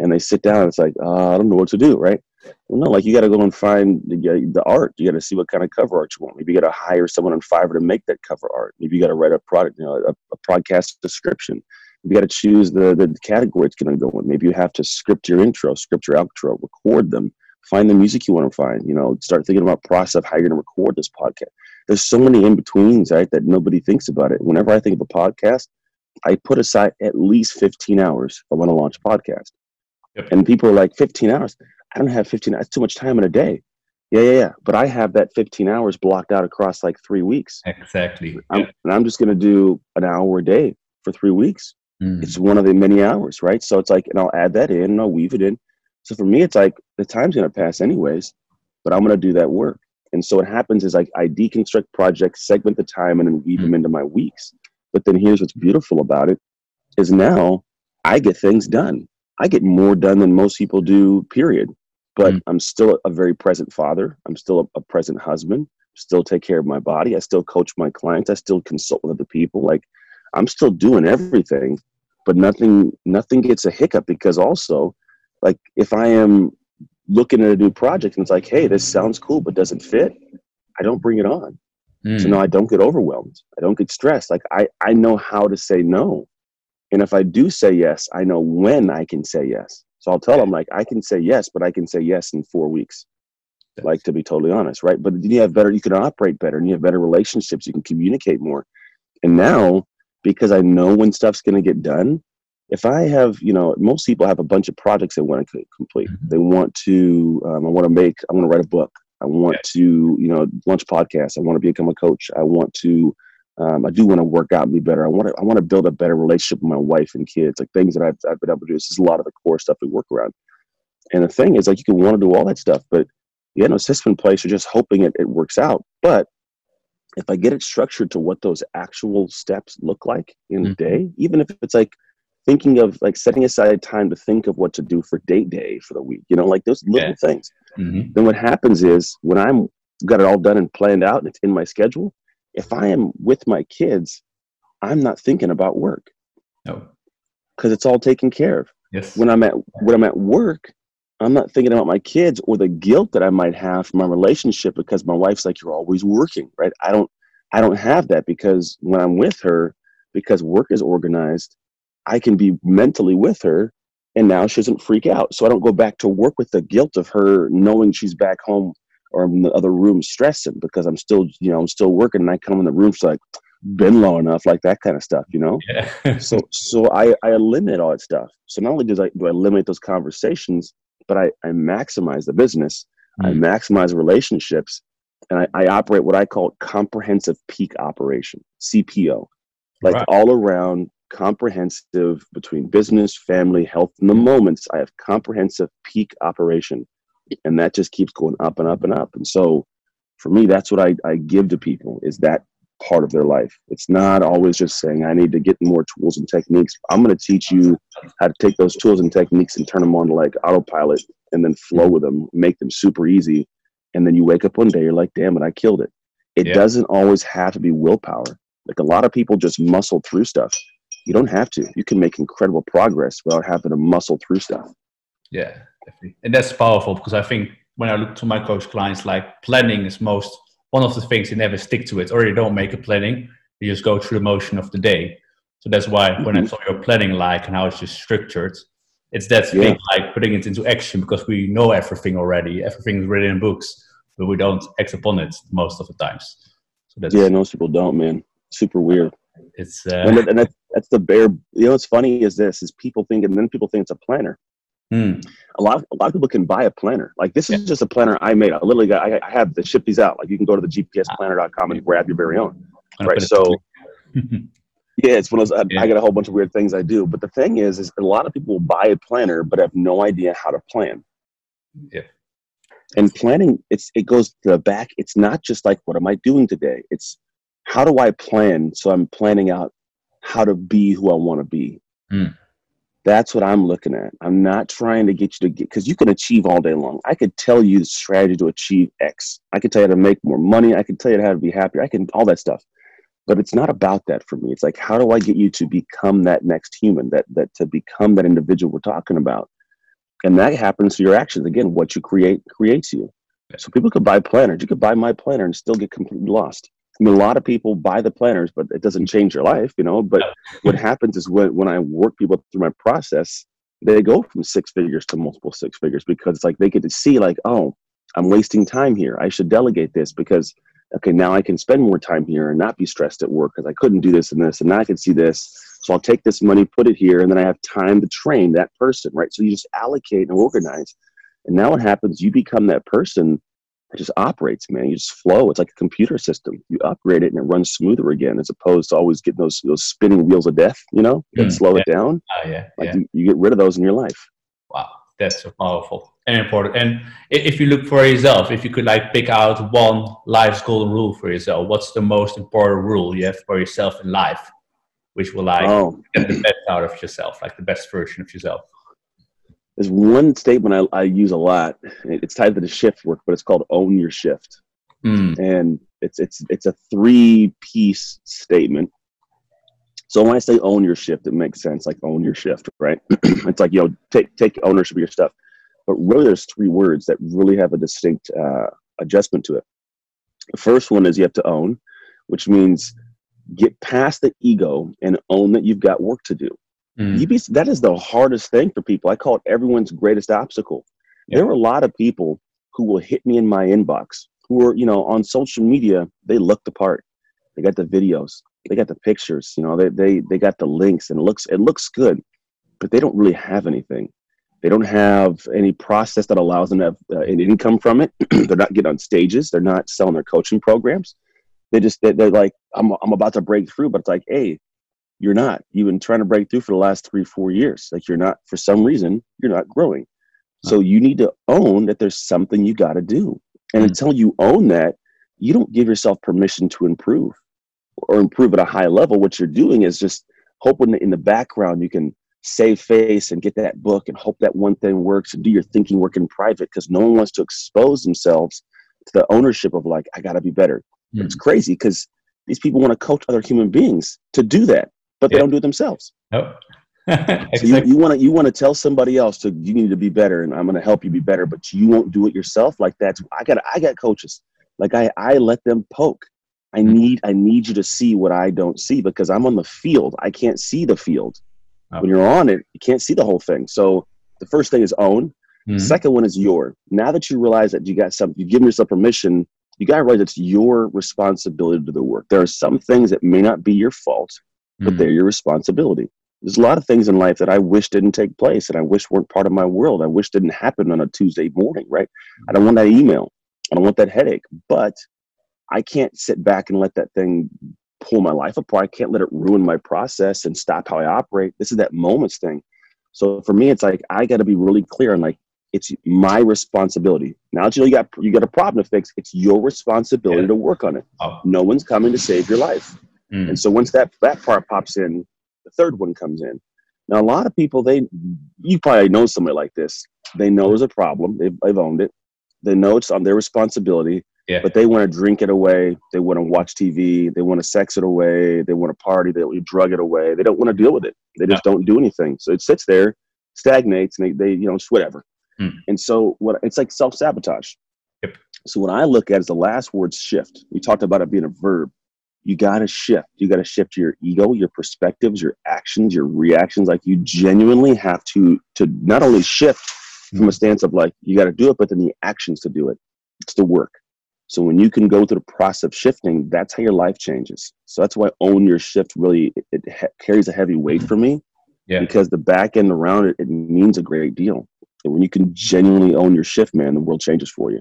and they sit down. It's like uh, I don't know what to do, right? Well, no, like you got to go and find the, the art. You got to see what kind of cover art you want. Maybe you got to hire someone on Fiverr to make that cover art. Maybe you got to write a product, you know, a, a podcast description. You got to choose the the category it's going to go in. Maybe you have to script your intro, script your outro, record them, find the music you want to find. You know, start thinking about process of how you're going to record this podcast. There's so many in betweens, right? That nobody thinks about it. Whenever I think of a podcast, I put aside at least 15 hours I want to launch a podcast. Yep. And people are like, 15 hours? I don't have 15 That's too much time in a day. Yeah, yeah, yeah. But I have that 15 hours blocked out across like three weeks. Exactly. I'm, And I'm just going to do an hour a day for three weeks. Mm. It's one of the many hours, right? So it's like, and I'll add that in and I'll weave it in. So for me, it's like the time's going to pass anyways, but I'm going to do that work. And so what happens is like I deconstruct projects, segment the time, and then weave mm. them into my weeks. But then here's what's beautiful about it is now I get things done. I get more done than most people do, period. But mm. I'm still a very present father. I'm still a, a present husband. Still take care of my body. I still coach my clients. I still consult with other people. Like I'm still doing everything, but nothing nothing gets a hiccup because also, like if I am looking at a new project and it's like, hey, this sounds cool but doesn't fit, I don't bring it on. Mm. So no, I don't get overwhelmed. I don't get stressed. Like I I know how to say no. And if I do say yes, I know when I can say yes. So I'll tell them like I can say yes, but I can say yes in four weeks. Like to be totally honest, right? But you have better, you can operate better, and you have better relationships. You can communicate more. And now, because I know when stuff's going to get done, if I have, you know, most people have a bunch of projects they want to complete. Mm-hmm. They want to, um, I want to make, I want to write a book. I want to, you know, launch podcasts. I want to become a coach. I want to, um, I do want to work out and be better. I want to, I want to build a better relationship with my wife and kids, like things that I've, I've been able to do. This is a lot of the core stuff we work around. And the thing is, like, you can want to do all that stuff, but you have no system in place. You're just hoping it, it works out. But if I get it structured to what those actual steps look like in mm-hmm. a day, even if it's like thinking of like setting aside time to think of what to do for date day for the week, you know, like those little yeah. things. Mm-hmm. Then what happens is when I'm got it all done and planned out and it's in my schedule, if I am with my kids, I'm not thinking about work. No. Because it's all taken care of. Yes. When I'm at when I'm at work, I'm not thinking about my kids or the guilt that I might have from my relationship because my wife's like, you're always working, right? I don't I don't have that because when I'm with her, because work is organized, I can be mentally with her and now she doesn't freak out. So I don't go back to work with the guilt of her knowing she's back home or in the other room stressing because I'm still, you know, I'm still working and I come in the room, she's like, been low enough, like that kind of stuff, you know? Yeah. <laughs> so so I, I eliminate all that stuff. So not only does I do I eliminate those conversations, but I, I maximize the business, mm. I maximize relationships, and I, I operate what I call comprehensive peak operation, CPO. Like right. all around comprehensive between business, family, health, in the moments, I have comprehensive peak operation. And that just keeps going up and up and up. And so for me, that's what I, I give to people is that part of their life. It's not always just saying, I need to get more tools and techniques. I'm going to teach you how to take those tools and techniques and turn them on to like autopilot and then flow mm-hmm. with them, make them super easy. And then you wake up one day, you're like, damn it, I killed it. It yeah. doesn't always have to be willpower. Like a lot of people just muscle through stuff. You don't have to. You can make incredible progress without having to muscle through stuff. Yeah, definitely. And that's powerful because I think when I look to my coach clients, like planning is most one of the things they never stick to it or they don't make a planning. They just go through the motion of the day. So that's why when i mm-hmm. saw your planning like and how it's just structured it's that yeah. thing like putting it into action because we know everything already. Everything is written in books but we don't act upon it most of the times. So that's yeah most people don't man. Super weird. It's uh, and, that, and that, that's the bare you know what's funny is this is people think and then people think it's a planner Hmm. A lot, of, a lot of people can buy a planner. Like this is just a planner I made. I literally got, I, I have to ship these out. Like you can go to the gpsplanner.com and grab your very own. Right. So, <laughs> yeah, it's one of those. I, yeah. I got a whole bunch of weird things I do. But the thing is, is a lot of people will buy a planner but have no idea how to plan. Yeah. And planning, it's it goes to the back. It's not just like what am I doing today. It's how do I plan? So I'm planning out how to be who I want to be. Mm. That's what I'm looking at. I'm not trying to get you to get because you can achieve all day long. I could tell you the strategy to achieve X. I could tell you how to make more money. I could tell you how to be happier. I can all that stuff. But it's not about that for me. It's like how do I get you to become that next human, that that to become that individual we're talking about. And that happens through your actions. Again, what you create creates you. So people could buy planners. You could buy my planner and still get completely lost. I mean, a lot of people buy the planners, but it doesn't change your life, you know. But what happens is when, when I work people through my process, they go from six figures to multiple six figures because it's like they get to see, like, oh, I'm wasting time here. I should delegate this because, okay, now I can spend more time here and not be stressed at work because I couldn't do this and this, and now I can see this. So I'll take this money, put it here, and then I have time to train that person, right? So you just allocate and organize. And now what happens? You become that person it just operates, man. You just flow. It's like a computer system. You upgrade it and it runs smoother again, as opposed to always getting those those spinning wheels of death. You know, mm, slow yeah. it down. Uh, yeah, like yeah. You, you, get rid of those in your life. Wow, that's so powerful and important. And if you look for yourself, if you could like pick out one life's golden rule for yourself, what's the most important rule you have for yourself in life, which will like oh. get the best out of yourself, like the best version of yourself? There's one statement I, I use a lot. It's tied to the shift work, but it's called own your shift. Mm. And it's it's it's a three piece statement. So when I say own your shift, it makes sense. Like own your shift, right? <clears throat> it's like you know take take ownership of your stuff. But really, there's three words that really have a distinct uh, adjustment to it. The first one is you have to own, which means get past the ego and own that you've got work to do. Mm. Be, that is the hardest thing for people. I call it everyone's greatest obstacle. Yeah. There are a lot of people who will hit me in my inbox who are, you know, on social media, they look the part. They got the videos, they got the pictures, you know, they, they, they got the links and it looks, it looks good, but they don't really have anything. They don't have any process that allows them to have uh, an income from it. <clears throat> they're not getting on stages. They're not selling their coaching programs. They just they're, they're like, I'm I'm about to break through, but it's like, hey, you're not. You've been trying to break through for the last three four years. Like you're not for some reason you're not growing. So you need to own that there's something you got to do. And mm-hmm. until you own that, you don't give yourself permission to improve or improve at a high level. What you're doing is just hoping in the background you can save face and get that book and hope that one thing works and do your thinking work in private because no one wants to expose themselves to the ownership of like i gotta be better mm. it's crazy because these people want to coach other human beings to do that but they don't do it themselves nope. <laughs> so you want to you want to tell somebody else to you need to be better and i'm going to help you be better but you won't do it yourself like that's i got i got coaches like i i let them poke i mm. need i need you to see what i don't see because i'm on the field i can't see the field Oh. When you're on it, you can't see the whole thing. So the first thing is own. Mm-hmm. Second one is your. Now that you realize that you got something, you've given yourself permission, you got to realize it's your responsibility to do the work. There are some things that may not be your fault, but they're hmm. your responsibility. There's a lot of things in life that I wish didn't take place and I wish weren't part of my world. I wish didn't happen on a Tuesday morning, right? I don't want that email. I don't want that headache. But I can't sit back and let that thing pull my life apart. I can't let it ruin my process and stop how I operate. This is that moments thing. So for me, it's like I got to be really clear on like it's my responsibility. Now that you know you got you got a problem to fix, it's your responsibility yeah. to work on it. Oh. No one's coming to save your life. Mm. And so once that that part pops in, the third one comes in. Now a lot of people they you probably know somebody like this. They know it's a problem. They've, they've owned it. They know it's on their responsibility. Yeah. But they want to drink it away. They want to watch TV. They want to sex it away. They want to party. They want to drug it away. They don't want to deal with it. They just don't do anything. So it sits there, stagnates, and they, they you know, it's whatever. Hmm. And so what it's like self sabotage. Yep. So what I look at is the last word shift. We talked about it being a verb. You got to shift. You got to shift your ego, your perspectives, your actions, your reactions. Like you genuinely have to to not only shift from a stance of like you got to do it, but then the actions to do it. It's the work. So when you can go through the process of shifting, that's how your life changes. So that's why own your shift really it, it ha- carries a heavy weight for mm-hmm. me. Yeah. Because the back end around it, it means a great deal. And when you can genuinely own your shift, man, the world changes for you.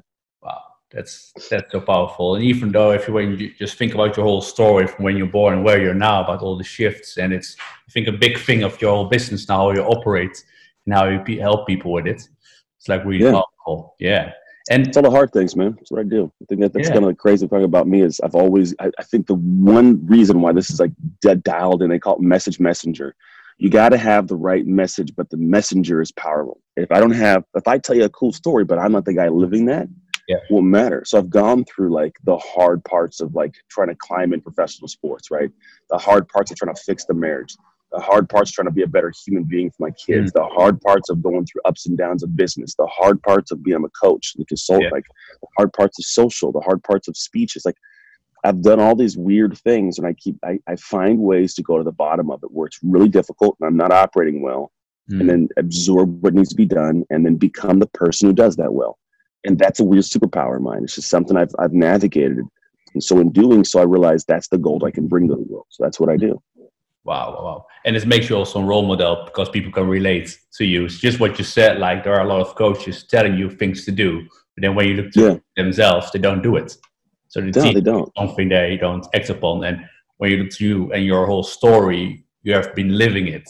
That's that's so powerful. And even though if you when you just think about your whole story from when you're born and where you're now, about all the shifts, and it's I think a big thing of your whole business now, how you operate and how you help people with it. It's like really yeah. powerful. Yeah. And it's all the hard things, man. That's what I do. I think that that's yeah. kind of the crazy thing about me is I've always, I, I think the one reason why this is like dead dialed and they call it message messenger. You got to have the right message, but the messenger is powerful. If I don't have, if I tell you a cool story, but I'm not the guy living that, yeah. won't matter. So I've gone through like the hard parts of like trying to climb in professional sports, right? The hard parts of trying to fix the marriage, the hard parts trying to be a better human being for my kids, mm. the hard parts of going through ups and downs of business, the hard parts of being a coach, the consultant, yeah. like the hard parts of social, the hard parts of speech. It's like I've done all these weird things and I keep I, I find ways to go to the bottom of it where it's really difficult and I'm not operating well. Mm. And then absorb what needs to be done and then become the person who does that well. And that's a weird superpower of mine. It's just something I've I've navigated. And so in doing so I realized that's the gold I can bring to the world. So that's what I do. Wow, wow, And it makes you also a role model because people can relate to you. It's just what you said. Like there are a lot of coaches telling you things to do, but then when you look to yeah. themselves, they don't do it. So the no, they don't. something they don't act upon. And when you look to you and your whole story, you have been living it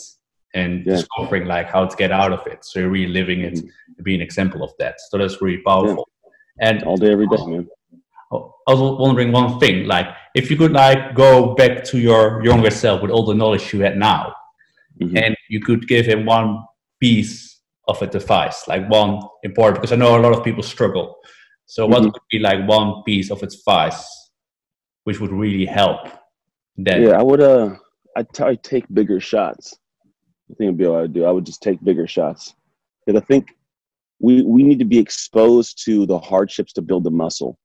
and yeah. discovering like how to get out of it. So you're really living it mm-hmm. to be an example of that. So that's really powerful. Yeah. And all day, every day, man. I was wondering one thing, like if you could like go back to your younger self with all the knowledge you had now, mm-hmm. and you could give him one piece of advice, like one important, because I know a lot of people struggle. So mm-hmm. what would be like one piece of advice which would really help? Then? Yeah, I would. Uh, I'd, t- I'd take bigger shots. I think I'd be able to do. I would just take bigger shots because I think we we need to be exposed to the hardships to build the muscle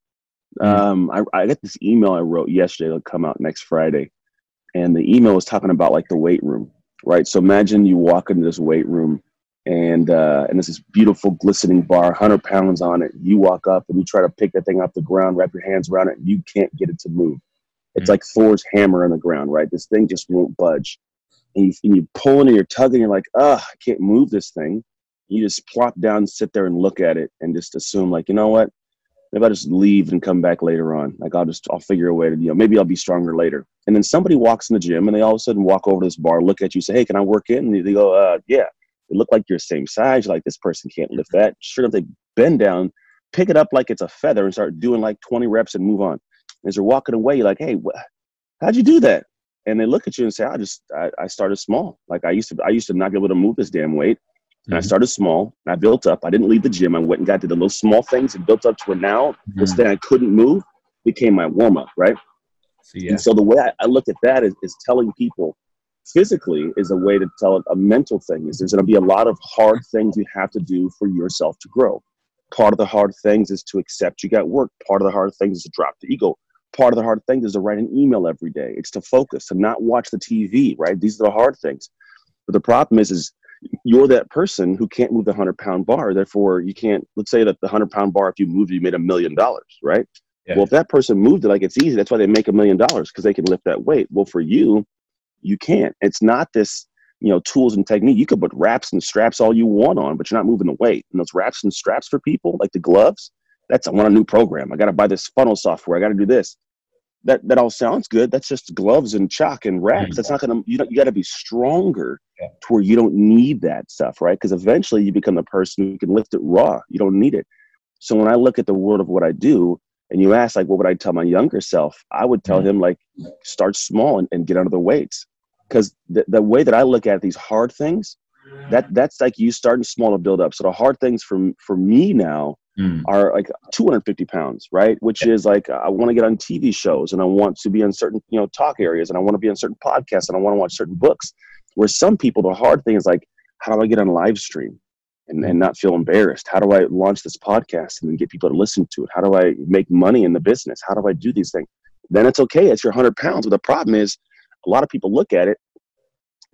Mm. Um, I, I got this email I wrote yesterday. It'll come out next Friday, and the email was talking about like the weight room, right? So imagine you walk into this weight room, and uh, and there's this beautiful glistening bar, hundred pounds on it. You walk up and you try to pick that thing off the ground, wrap your hands around it, and you can't get it to move. It's mm. like Thor's hammer on the ground, right? This thing just won't budge. And you, and you pull and you're tugging, you're like, ah, I can't move this thing. you just plop down, sit there and look at it and just assume like, you know what? Maybe I'll just leave and come back later on. Like I'll just I'll figure a way to, you know, maybe I'll be stronger later. And then somebody walks in the gym and they all of a sudden walk over to this bar, look at you, say, Hey, can I work in? And they go, uh, yeah. They look like you're the same size. You're like, this person can't lift that. Sure enough, they bend down, pick it up like it's a feather and start doing like 20 reps and move on. As they're walking away, you're like, hey, wh- how'd you do that? And they look at you and say, I just, I, I started small. Like I used to, I used to not be able to move this damn weight. And mm-hmm. I started small and I built up. I didn't leave the gym. I went and got to the little small things and built up to where now mm-hmm. this thing I couldn't move became my warm up, right? So, yeah. And so the way I, I look at that is, is telling people physically is a way to tell it a mental thing is there's going to be a lot of hard things you have to do for yourself to grow part of the hard things is to accept you got work part of the hard things is to drop the ego part of the hard thing is to write an email every day. It's to focus to not watch the tv right? These are the hard things. But the problem is is you're that person who can't move the 100 pound bar. Therefore you can't let's say that the 100 pound bar if you moved you made a million dollars right? Yeah. well if that person moved it like it's easy. That's why they make a million dollars because they can lift that weight. Well for you you can't. It's not this you know tools and technique. You could put wraps and straps all you want on but you're not moving the weight. And those wraps and straps for people like the gloves that's i want a new program. I got to buy this funnel software. I got to do this. That that all sounds good. That's just gloves and chalk and wraps mm-hmm. that's not gonna you, don't, you got to be stronger yeah. to where you don't need that stuff right? Because eventually you become the person who can lift it raw. You don't need it. So when i look at the world of what i do and you ask like what would i tell my younger self? I would tell mm-hmm. him like start small and, and get under the weights. Because the, the way that I look at these hard things, that that's like you starting small to build up. So the hard things for for me now mm. are like 250 pounds, right? Which is like I want to get on TV shows and I want to be on certain you know talk areas and I want to be on certain podcasts and I want to watch certain books. Where some people, the hard thing is like, how do I get on live stream? And, and not feel embarrassed? How do I launch this podcast and then get people to listen to it? How do I make money in the business? How do I do these things? Then it's okay. It's your 100 pounds. But the problem is, a lot of people look at it,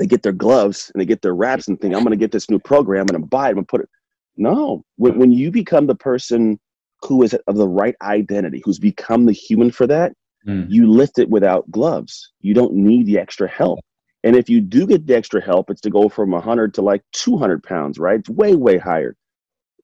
they get their gloves and they get their wraps and think, I'm going to get this new program and I'm buy it and put it. No, when, when you become the person who is of the right identity, who's become the human for that, mm. you lift it without gloves. You don't need the extra help. And if you do get the extra help, it's to go from 100 to like 200 pounds, right? It's way, way higher.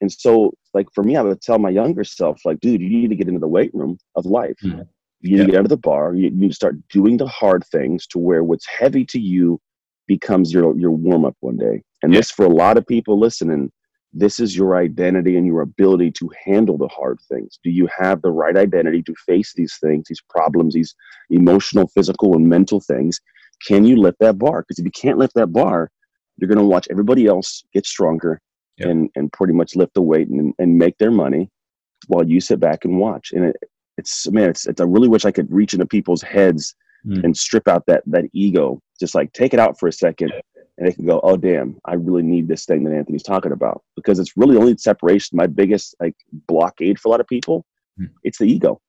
And so, like for me, I would tell my younger self, like, dude, you need to get into the weight room of life. Mm. You need to get under the bar. You, you need to start doing the hard things to where what's heavy to you becomes your your warm up one day. And this for a lot of people listening, this is your identity and your ability to handle the hard things. Do you have the right identity to face these things, these problems, these emotional, physical, and mental things? Can you lift that bar? Because if you can't lift that bar, you're going to watch everybody else get stronger and, and pretty much lift the weight and, and make their money while you sit back and watch. And it, it's man, it's, it's I really wish I could reach into people's heads mm. and strip out that that ego. Just like take it out for a second, and they can go, "Oh damn, I really need this thing that Anthony's talking about." Because it's really only separation. My biggest like blockade for a lot of people, mm. it's the ego.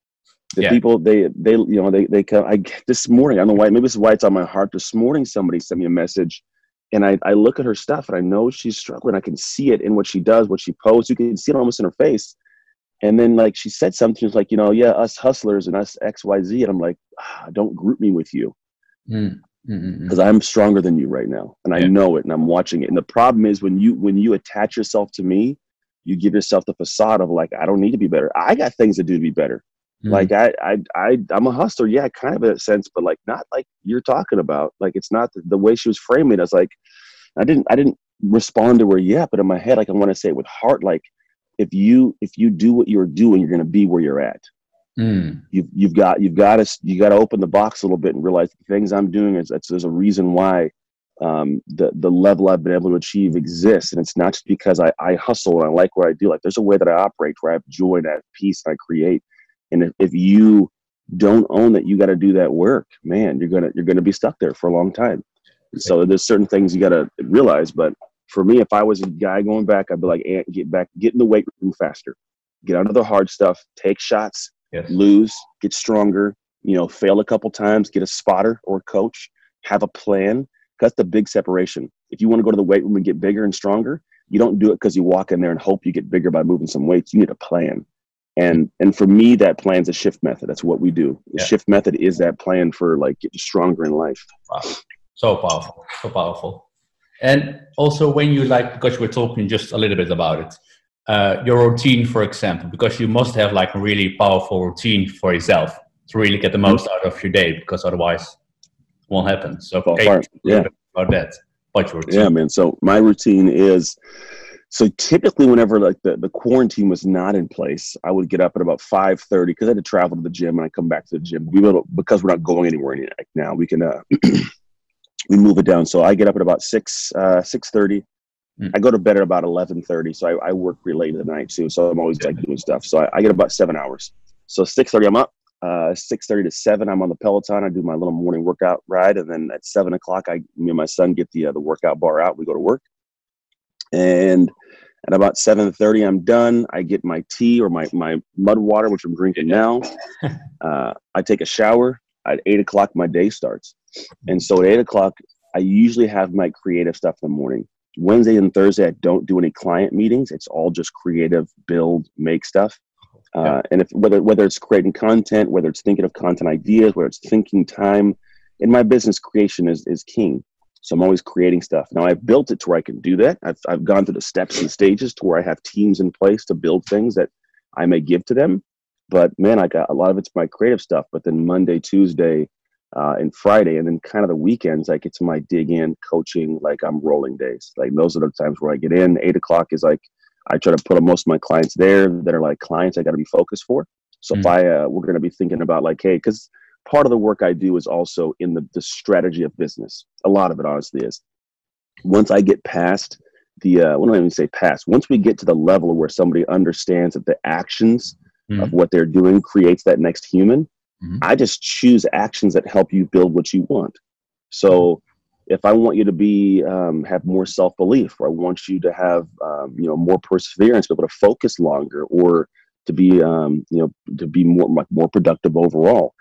The yeah. people they they you know they they come. I this morning I don't know why maybe this is why it's on my heart. This morning somebody sent me a message and I, I look at her stuff and I know she's struggling. I can see it in what she does, what she posts. You can see it almost in her face. And then like she said something, like, you know, yeah, us hustlers and us X Y Z, and I'm like, ah, don't group me with you, mm. Mm I'm stronger than you right now, and yeah. I know it, and I'm watching it. And the problem is when you when you attach yourself to me, you give yourself the facade of like, I don't need to be better. I got things to do to be better. Mm. Like I, I, I, I'm a hustler, yeah, kind of in a sense, but like not like you're talking about. Like it's not the, the way she was framing it. I was like, I didn't, I didn't respond to her yet, but in my head, like I want to say it with heart, like if you if you do what you're doing, you're going to be where you're at. Mm. You've you've got you've got to you got to open the box a little bit and realize the things I'm doing is that's there's a reason why um, the the level I've been able to achieve exists, and it's not just because I, I hustle and I like what I do. Like there's a way that I operate where I have joy and I have peace and I create. And if, if you don't own that, you got to do that work, man. You're gonna you're gonna be stuck there for a long time. So there's certain things you got to realize, but for me, if I was a guy going back, I'd be like, get back, get in the weight room faster, get out of the hard stuff, take shots, yes. lose, get stronger, you know, fail a couple times, get a spotter or a coach, have a plan. That's the big separation. If you want to go to the weight room and get bigger and stronger, you don't do it because you walk in there and hope you get bigger by moving some weights. You need a plan. And and for me, that plan's a shift method. That's what we do. The yeah. shift method is that plan for like getting stronger in life. Wow. So powerful. So powerful. And also, when you like, because we're talking just a little bit about it, uh, your routine, for example, because you must have like a really powerful routine for yourself to really get the most out of your day, because otherwise, it won't happen. So, hey, yeah, about that. What's your routine? Yeah, man. So my routine is so typically whenever like the, the quarantine was not in place i would get up at about 5.30 because i had to travel to the gym and i come back to the gym we will, because we're not going anywhere now we can uh, <clears throat> we move it down so i get up at about 6 uh, 6.30 mm. i go to bed at about 11.30 so I, I work late at night too so i'm always like doing stuff. So I, I get about seven hours. So 6.30 i'm up. Uh, 6.30 to 7 i'm on the peloton. I do my little morning workout ride and then at 7 o'clock i me and my son get the uh, the workout bar out. We go to work. And at about 7.30 i'm done. I get my tea or my, my mud water which i'm drinking now. <laughs> Uh, i take a shower. At 8 o'clock my day starts. And so at 8 o'clock i usually have my creative stuff in the morning wednesday and thursday i don't do any client meetings it's all just creative build make stuff uh, and if whether whether it's creating content whether it's thinking of content ideas whether it's thinking time in my business creation is, is king so I'm always creating stuff. Now I've built it to where I can do that. I've, I've gone through the steps and stages to where I have teams in place to build things that I may give to them. But man, I got a lot of it's my creative stuff. But then Monday, Tuesday, uh, and Friday, and then kind of the weekends, I get to my dig in coaching, like I'm rolling days. Like those are the times where I get in. Eight o'clock is like I try to put most of my clients there that are like clients I got to be focused for. So mm-hmm. if I uh, we're going to be thinking about like, hey, because part of the work I do is also in the, the strategy of business. A lot of it honestly is. Once I get past the, uh, what do I even say past? Once we get to the level where somebody understands that the actions mm-hmm. of what they're doing creates that next human, mm-hmm. I just choose actions that help you build what you want. So if I want you to be um, have more self belief, or I want you to have um, you know more perseverance, be able to focus longer, or to be um, you know to be more like more productive overall,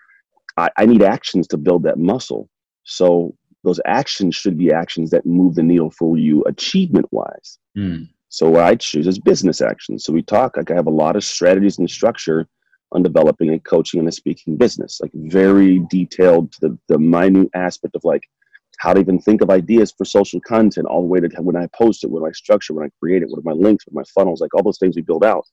I, I need actions to build that muscle. So those actions should be actions that move the needle for you achievement wise. Mm. So what I choose is business actions. So we talk like I have a lot of strategies and structure on developing and coaching and a speaking business, like very detailed to the, the minute aspect of like how to even think of ideas for social content, all the way to when I post it, when I structure, when I create it, what are my links, what my funnels, like all those things we build out.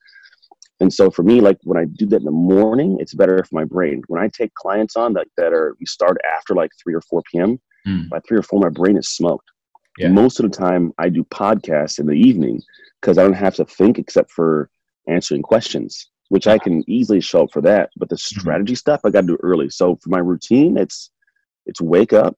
And so for me, like when I do that in the morning, it's better for my brain. When I take clients on that, that are, we start after like 3 or 4 p.m., mm. by 3 or 4, my brain is smoked. Yeah. Most of the time, I do podcasts in the evening because I don't have to think except for answering questions, which I can easily show up for that. But the mm-hmm. strategy stuff, I got to do early. So for my routine, it's it's wake up,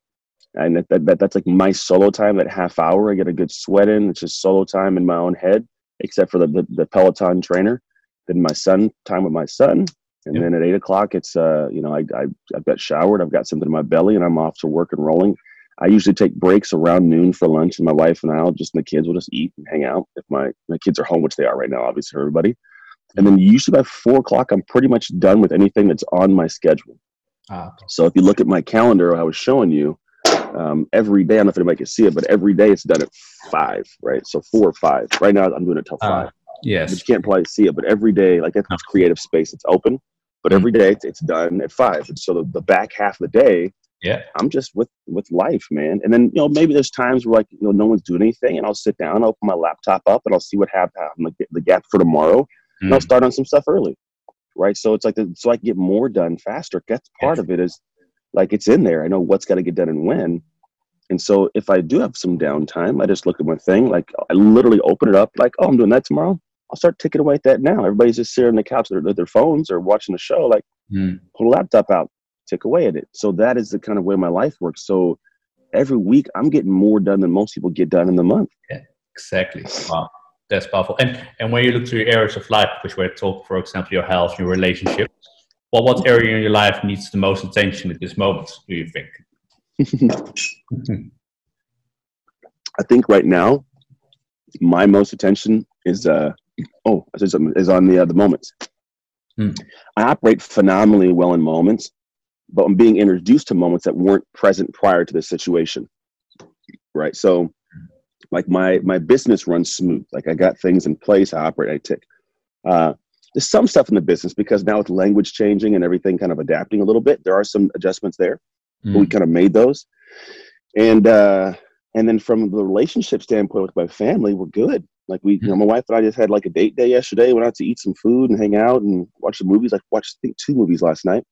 and that, that, that, that's like my solo time. That half hour, I get a good sweat in. It's just solo time in my own head, except for the the, the Peloton trainer then my son time with my son and yep. then at eight o'clock it's uh you know I, I i've got showered i've got something in my belly and i'm off to work and rolling i usually take breaks around noon for lunch and my wife and i'll just and the kids will just eat and hang out if my my kids are home which they are right now obviously for everybody and then usually by four o'clock i'm pretty much done with anything that's on my schedule ah, okay. so if you look at my calendar i was showing you um, every day i don't know if anybody can see it but every day it's done at five right so four or five right now i'm doing it till uh, five Yes. But you can't probably see it. But every day, like it's creative space. It's open. But every day it's, it's done at five. And so the, the back half of the day, yeah, I'm just with with life, man. And then you know maybe there's times where like you know no one's doing anything, and I'll sit down, I'll open my laptop up, and I'll see what like the gap for tomorrow, mm. and I'll start on some stuff early, right? So it's like the, so I can get more done faster. That's part of it is like it's in there. I know what's got to get done and when. And so if I do have some downtime, I just look at my thing, like I literally open it up, like, oh, I'm doing that tomorrow. I'll start ticking away at that now. Everybody's just sitting on the couch with their, their phones or watching the show. Like, mm. pull a laptop out, tick away at it. So that is the kind of way my life works. So every week, I'm getting more done than most people get done in the month. Yeah, exactly. Wow, that's powerful. And and when you look to your areas of life, which we're talking, for example, your health, your relationship, well, what area in your life needs the most attention at this moment? Do you think? <laughs> I think right now, my most attention is uh, oh, I said something, is on the uh, the moments. Hmm. I operate phenomenally well in moments, but I'm being introduced to moments that weren't present prior to the situation. Right. So like my my business runs smooth. Like I got things in place, I operate, I tick. Uh, there's some stuff in the business because now with language changing and everything kind of adapting a little bit, there are some adjustments there. Mm. we kind of made those. And uh, And then from the relationship standpoint with my family, we're good. Like we, you know, my wife and I just had like a date day yesterday. Went out to eat some food and hang out and watch the movies. I watched I think two movies last night.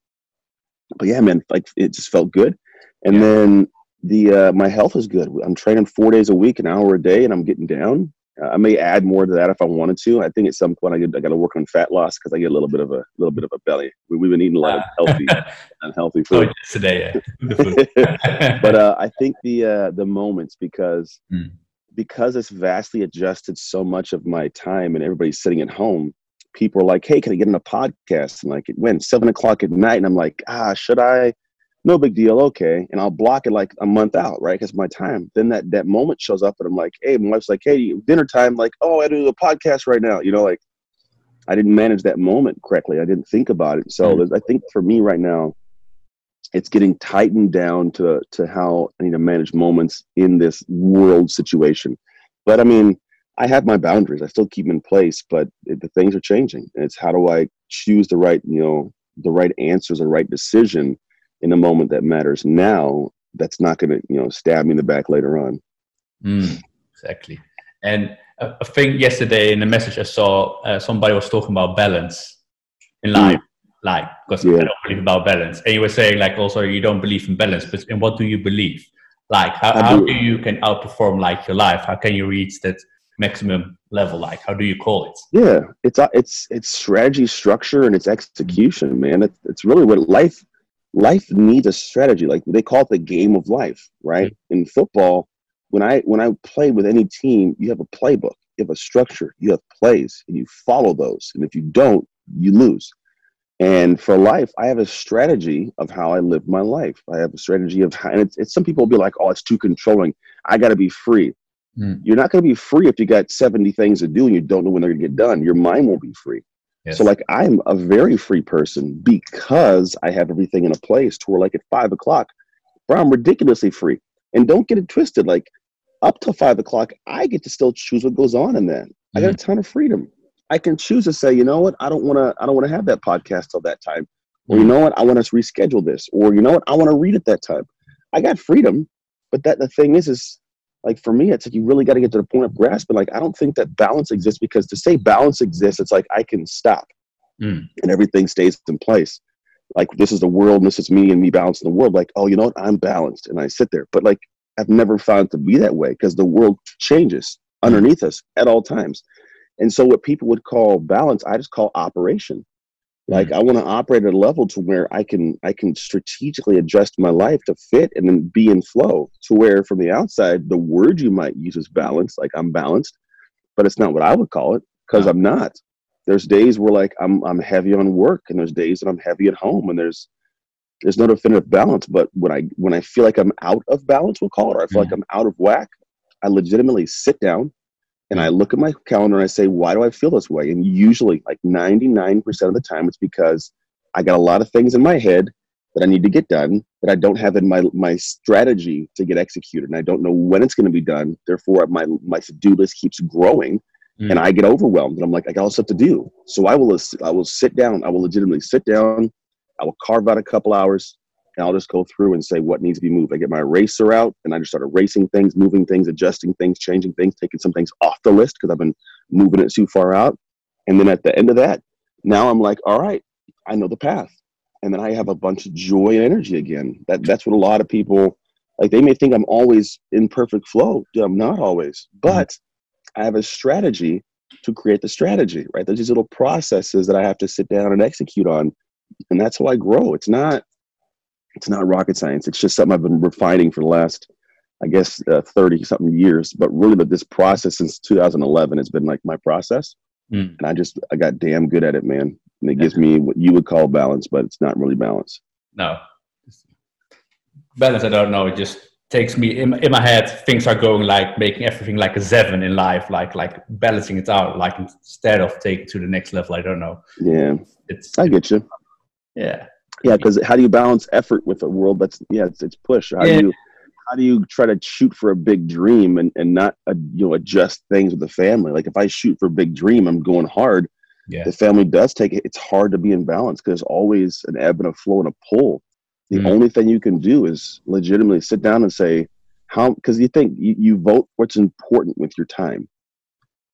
But yeah, man, like it just felt good. And yeah. then the uh, my health is good. I'm training four days a week, an hour a day, and I'm getting down. Uh, I may add more to that if I wanted to. I think at some point I, get, I got to work on fat loss because I get a little bit of a little bit of a belly. We, have been eating a lot of healthy, <laughs> unhealthy food oh, today. Yeah. <laughs> <laughs> but uh, I think the uh, the moments because mm. because it's vastly adjusted so much of my time and everybody's sitting at home. People are like, "Hey, can I get in a podcast?" And like it went seven o'clock at night, and I'm like, "Ah, should I?" No big deal okay and i'll block it like a month out right because my time. Then that that moment shows up and i'm like hey my wife's like hey dinner time like oh i do a podcast right now you know like i didn't manage that moment correctly i didn't think about it. So mm-hmm. i think for me right now it's getting tightened down to to how i need to manage moments in this world situation. But i mean i have my boundaries i still keep them in place but it, the things are changing and it's how do i choose the right you know the right answers the right decision in a moment that matters now that's not going to you know stab me in the back later on mm, exactly and I think yesterday in the message I saw uh, somebody was talking about balance in mm. life, mm. like because yeah. I don't believe about balance, and you were saying like also you don't believe in balance, but in what do you believe? Like how, how do you can outperform like your life? How can you reach that maximum level? Like how do you call it? Yeah, it's uh, it's it's strategy, structure, and it's execution, man. It's it's really what life life needs a strategy. Like they call it the game of life, right? Mm-hmm. In football, when I when I play with any team, you have a playbook, you have a structure, you have plays, and you follow those. And if you don't, you lose. And for life, I have a strategy of how I live my life. I have a strategy of how, and it's, it's some people will be like, oh, it's too controlling. I got to be free. Mm. You're not going to be free if you got 70 things to do and you don't know when they're going to get done. Your mind won't be free. Yes. So like I'm a very free person because I have everything in a place to where like at five o'clock, bro, I'm ridiculously free. And don't get it twisted. Like up till five o'clock, I get to still choose what goes on in that. Mm-hmm. I got a mm-hmm. ton of freedom. I can choose to say, you know what, I don't want to, I don't want to have that podcast till that time. Or you mm-hmm. know what, I want to reschedule this. Or you know what, I want to read at that time. I got freedom, but that the thing is, is like for me, it's like you really got to get to the point of grasping. Like I don't think that balance exists because to say balance exists, it's like I can stop mm. and everything stays in place. Like this is the world, and this is me and me balancing the world. Like oh, you know what? I'm balanced, and I sit there. But like I've never found to be that way because the world changes mm. underneath us at all times. And so what people would call balance, I just call operation. Like mm. I want to operate at a level to where I can I can strategically adjust my life to fit and then be in flow. To where from the outside, the word you might use is balance, like I'm balanced, but it's not what I would call it because no. I'm not. There's days where like I'm I'm heavy on work, and there's days that I'm heavy at home, and there's there's no definitive balance. But when I when I feel like I'm out of balance, we'll call it, or I feel mm. like I'm out of whack, I legitimately sit down and I look at my calendar and I say, why do I feel this way? And usually, like 99% of the time, it's because I got a lot of things in my head that I need to get done that I don't have in my my strategy to get executed, and I don't know when it's going to be done. Therefore, my my to do list keeps growing, mm. and I get overwhelmed. And I'm like, I got all stuff to do. So I will I will sit down. I will legitimately sit down. I will carve out a couple hours and I'll just go through and say what needs to be moved. I get my eraser out and I just start erasing things, moving things, adjusting things, changing things, taking some things off the list because I've been moving it too far out. And then at the end of that, now I'm like, all right, I know the path. And then I have a bunch of joy and energy again. That that's what a lot of people like they may think I'm always in perfect flow. I'm not always, but mm-hmm. I have a strategy to create the strategy, right? There's these little processes that I have to sit down and execute on. And that's how I grow. It's not it's not rocket science. It's just something I've been refining for the last, I guess, thirty uh, something years. But really, but this process since 2011 has been like my process, mm. and I just I got damn good at it, man. And it gives me what you would call balance, but it's not really balance. No, balance. I don't know. It just takes me in, in my head. Things are going like making everything like a seven in life, like like balancing it out, like instead of taking to the next level. I don't know. Yeah, it's. I get you. Yeah yeah, because how do you balance effort with a world that's yeah, it's, it's push. How yeah. do you how do you try to shoot for a big dream and and not uh, you know adjust things with the family? Like if I shoot for a big dream, I'm going hard. Yeah. The family does take it. It's hard to be in balance because there's always an ebb and a flow and a pull. The mm. only thing you can do is legitimately sit down and say, how because you think you, you vote what's important with your time.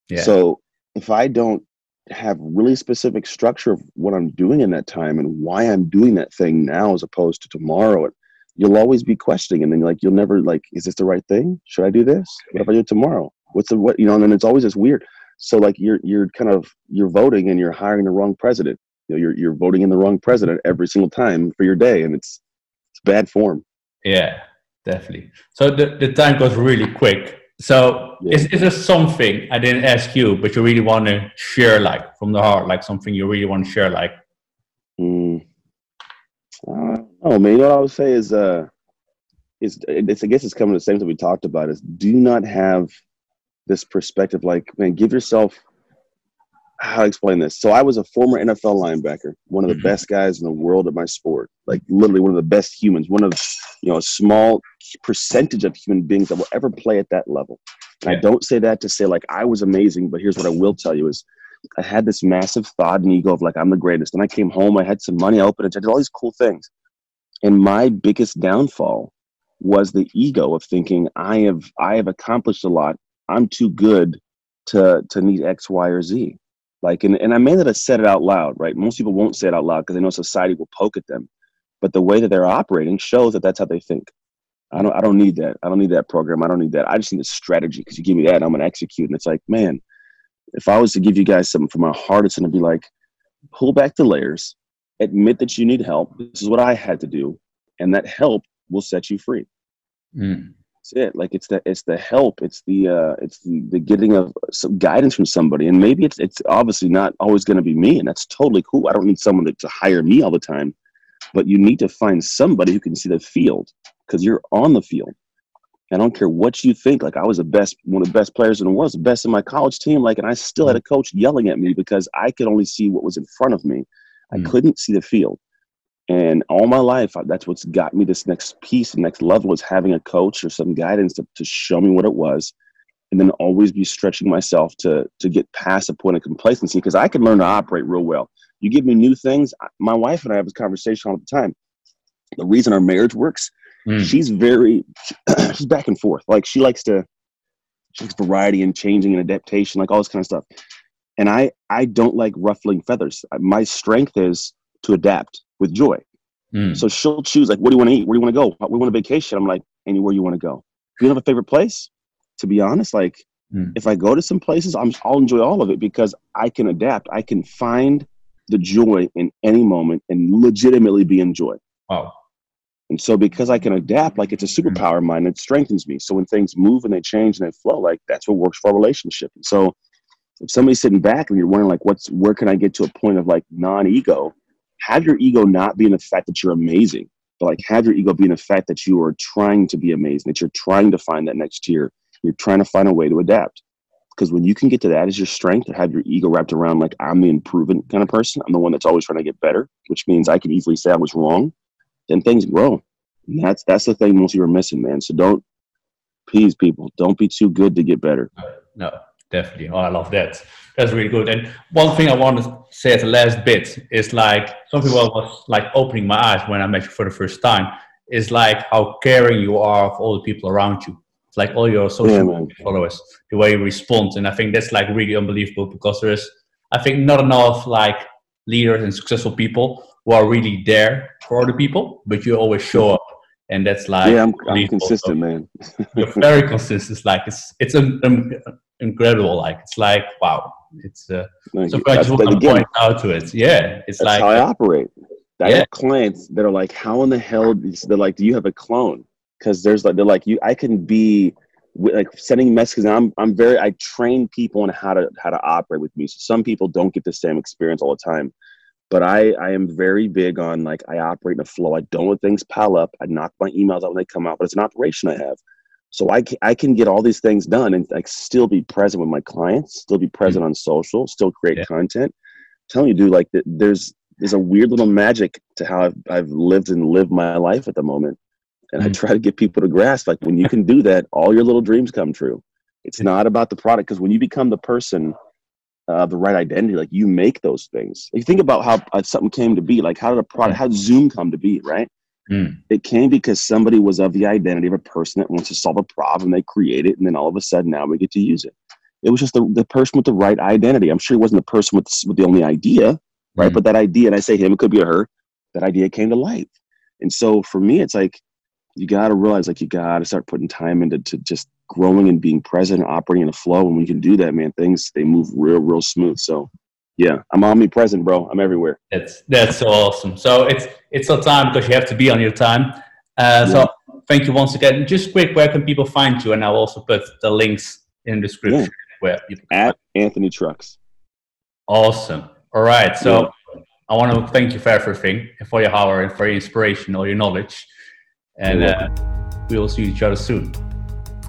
Yeah. So if I don't have really specific structure of what I'm doing in that time and why I'm doing that thing now as opposed to tomorrow, And you'll always be questioning and then like you'll never like, is this the right thing? Should I do this? What if I do it tomorrow? What's the what you know, and then it's always this weird. So like you're you're kind of you're voting and you're hiring the wrong president. You know, you're you're voting in the wrong president every single time for your day and it's it's bad form. Yeah, definitely. So the, the time goes really quick. So yeah. is, is there something I didn't ask you, but you really want to share, like from the heart, like something you really want to share, like? Mm. Uh, oh man, you know what I would say is, uh, is it's I guess it's coming to the same thing we talked about is do not have this perspective like man, give yourself how to explain this. So I was a former NFL linebacker, one of the mm-hmm. best guys in the world at my sport, like literally one of the best humans, one of you know a small percentage of human beings that will ever play at that level. Yeah. I don't say that to say like I was amazing, but here's what I will tell you is I had this massive thought and ego of like I'm the greatest. And I came home, I had some money, I opened it, I did all these cool things. And my biggest downfall was the ego of thinking I have I have accomplished a lot. I'm too good to to need X, Y, or Z. Like, and, and I may not have said it out loud, right? Most people won't say it out loud because they know society will poke at them. But the way that they're operating shows that that's how they think. I don't, I don't need that. I don't need that program. I don't need that. I just need a strategy because you give me that, I'm going to execute. And it's like, man, if I was to give you guys something from my heart, it's going to be like, pull back the layers, admit that you need help. This is what I had to do. And that help will set you free. Mm it. Like it's the it's the help. It's the uh, it's the, the getting of some guidance from somebody. And maybe it's it's obviously not always going to be me, and that's totally cool. I don't need someone to, to hire me all the time, but you need to find somebody who can see the field because you're on the field. I don't care what you think. Like I was the best, one of the best players in the world, the best in my college team. Like, and I still had a coach yelling at me because I could only see what was in front of me. I mm. couldn't see the field. And all my life, that's what's got me this next piece, the next level is having a coach or some guidance to, to show me what it was. And then always be stretching myself to, to get past a point of complacency because I can learn to operate real well. You give me new things. My wife and I have this conversation all the time. The reason our marriage works, mm. she's very, <clears throat> she's back and forth. Like she likes to, she likes variety and changing and adaptation, like all this kind of stuff. And I, I don't like ruffling feathers. My strength is to adapt with joy. Mm. So she'll choose like, what do you want to eat? Where do you want to go? We want a vacation. I'm like, anywhere you want to go. Do you have a favorite place? To be honest, like mm. if I go to some places, I'm, I'll enjoy all of it because I can adapt. I can find the joy in any moment and legitimately be in joy. Wow. And so because I can adapt, like it's a hmm. superpower of mine, it strengthens me. So when things move and they change and they flow, like that's what works for a relationship. And so if somebody's sitting back and you're wondering like what's where can I get to a point of like non-ego, have your ego not be in the fact that you're amazing, but like have your ego be in the fact that you are trying to be amazing, that you're trying to find that next tier. You're trying to find a way to adapt. Because when you can get to that as your strength to have your ego wrapped around like I'm the improvement kind of person, I'm the one that's always trying to get better, which means I can easily say I was wrong, then things grow. And that's that's the thing most of you are missing, man. So don't please people, don't be too good to get better. No, definitely. Oh, I love that. That's really good. And one thing I want to say at the last bit is like some people was like opening my eyes when I met you for the first time. Is like how caring you are of all the people around you. It's like all your social yeah, followers, the way you respond, and I think that's like really unbelievable because there is, I think, not enough like leaders and successful people who are really there for other people, but you always show up and that's like yeah, I'm, I'm consistent, man. <laughs> you're very consistent. It's like it's it's um, um, incredible. Like it's like wow, it's uh, so I just want to point out to it. Yeah, it's that's like how I operate. I yeah. have clients that are like, how in the hell? They're like, do you have a clone? Because there's like they're like you. I can be like sending messages. I'm I'm very I train people on how to how to operate with me. So some people don't get the same experience all the time but I, I am very big on like I operate in a flow. I don't let things pile up. I knock my emails out when they come out, but it's an operation I have. So I can, I can get all these things done and like still be present with my clients, still be present mm-hmm. on social, still create yeah. content. I'm telling you, dude, like there's there's a weird little magic to how I've, I've lived and lived my life at the moment. And mm-hmm. I try to get people to grasp like when you can do that, all your little dreams come true. It's not about the product because when you become the person uh, the right identity, like you make those things. You think about how uh, something came to be. Like how did a product, how did Zoom come to be, right? Mm. It came because somebody was of the identity of a person that wants to solve a problem. They create it, and then all of a sudden, now we get to use it. It was just the, the person with the right identity. I'm sure it wasn't the person with the, with the only idea, right? Mm. But that idea, and I say him, it could be a her. That idea came to life, and so for me, it's like you got to realize, like you got to start putting time into to just growing and being present, and operating in a flow. And when you can do that, man, things they move real, real smooth. So yeah, I'm omnipresent, bro. I'm everywhere. That's that's so awesome. So it's it's on time because you have to be on your time. Uh, yeah. So thank you once again. Just quick, where can people find you? And I'll also put the links in the description. Yeah. Where at Anthony Trucks. Awesome. All right. So yeah. I want to thank you for everything and for your hour and for your inspiration, all your knowledge. And uh, we will see each other soon.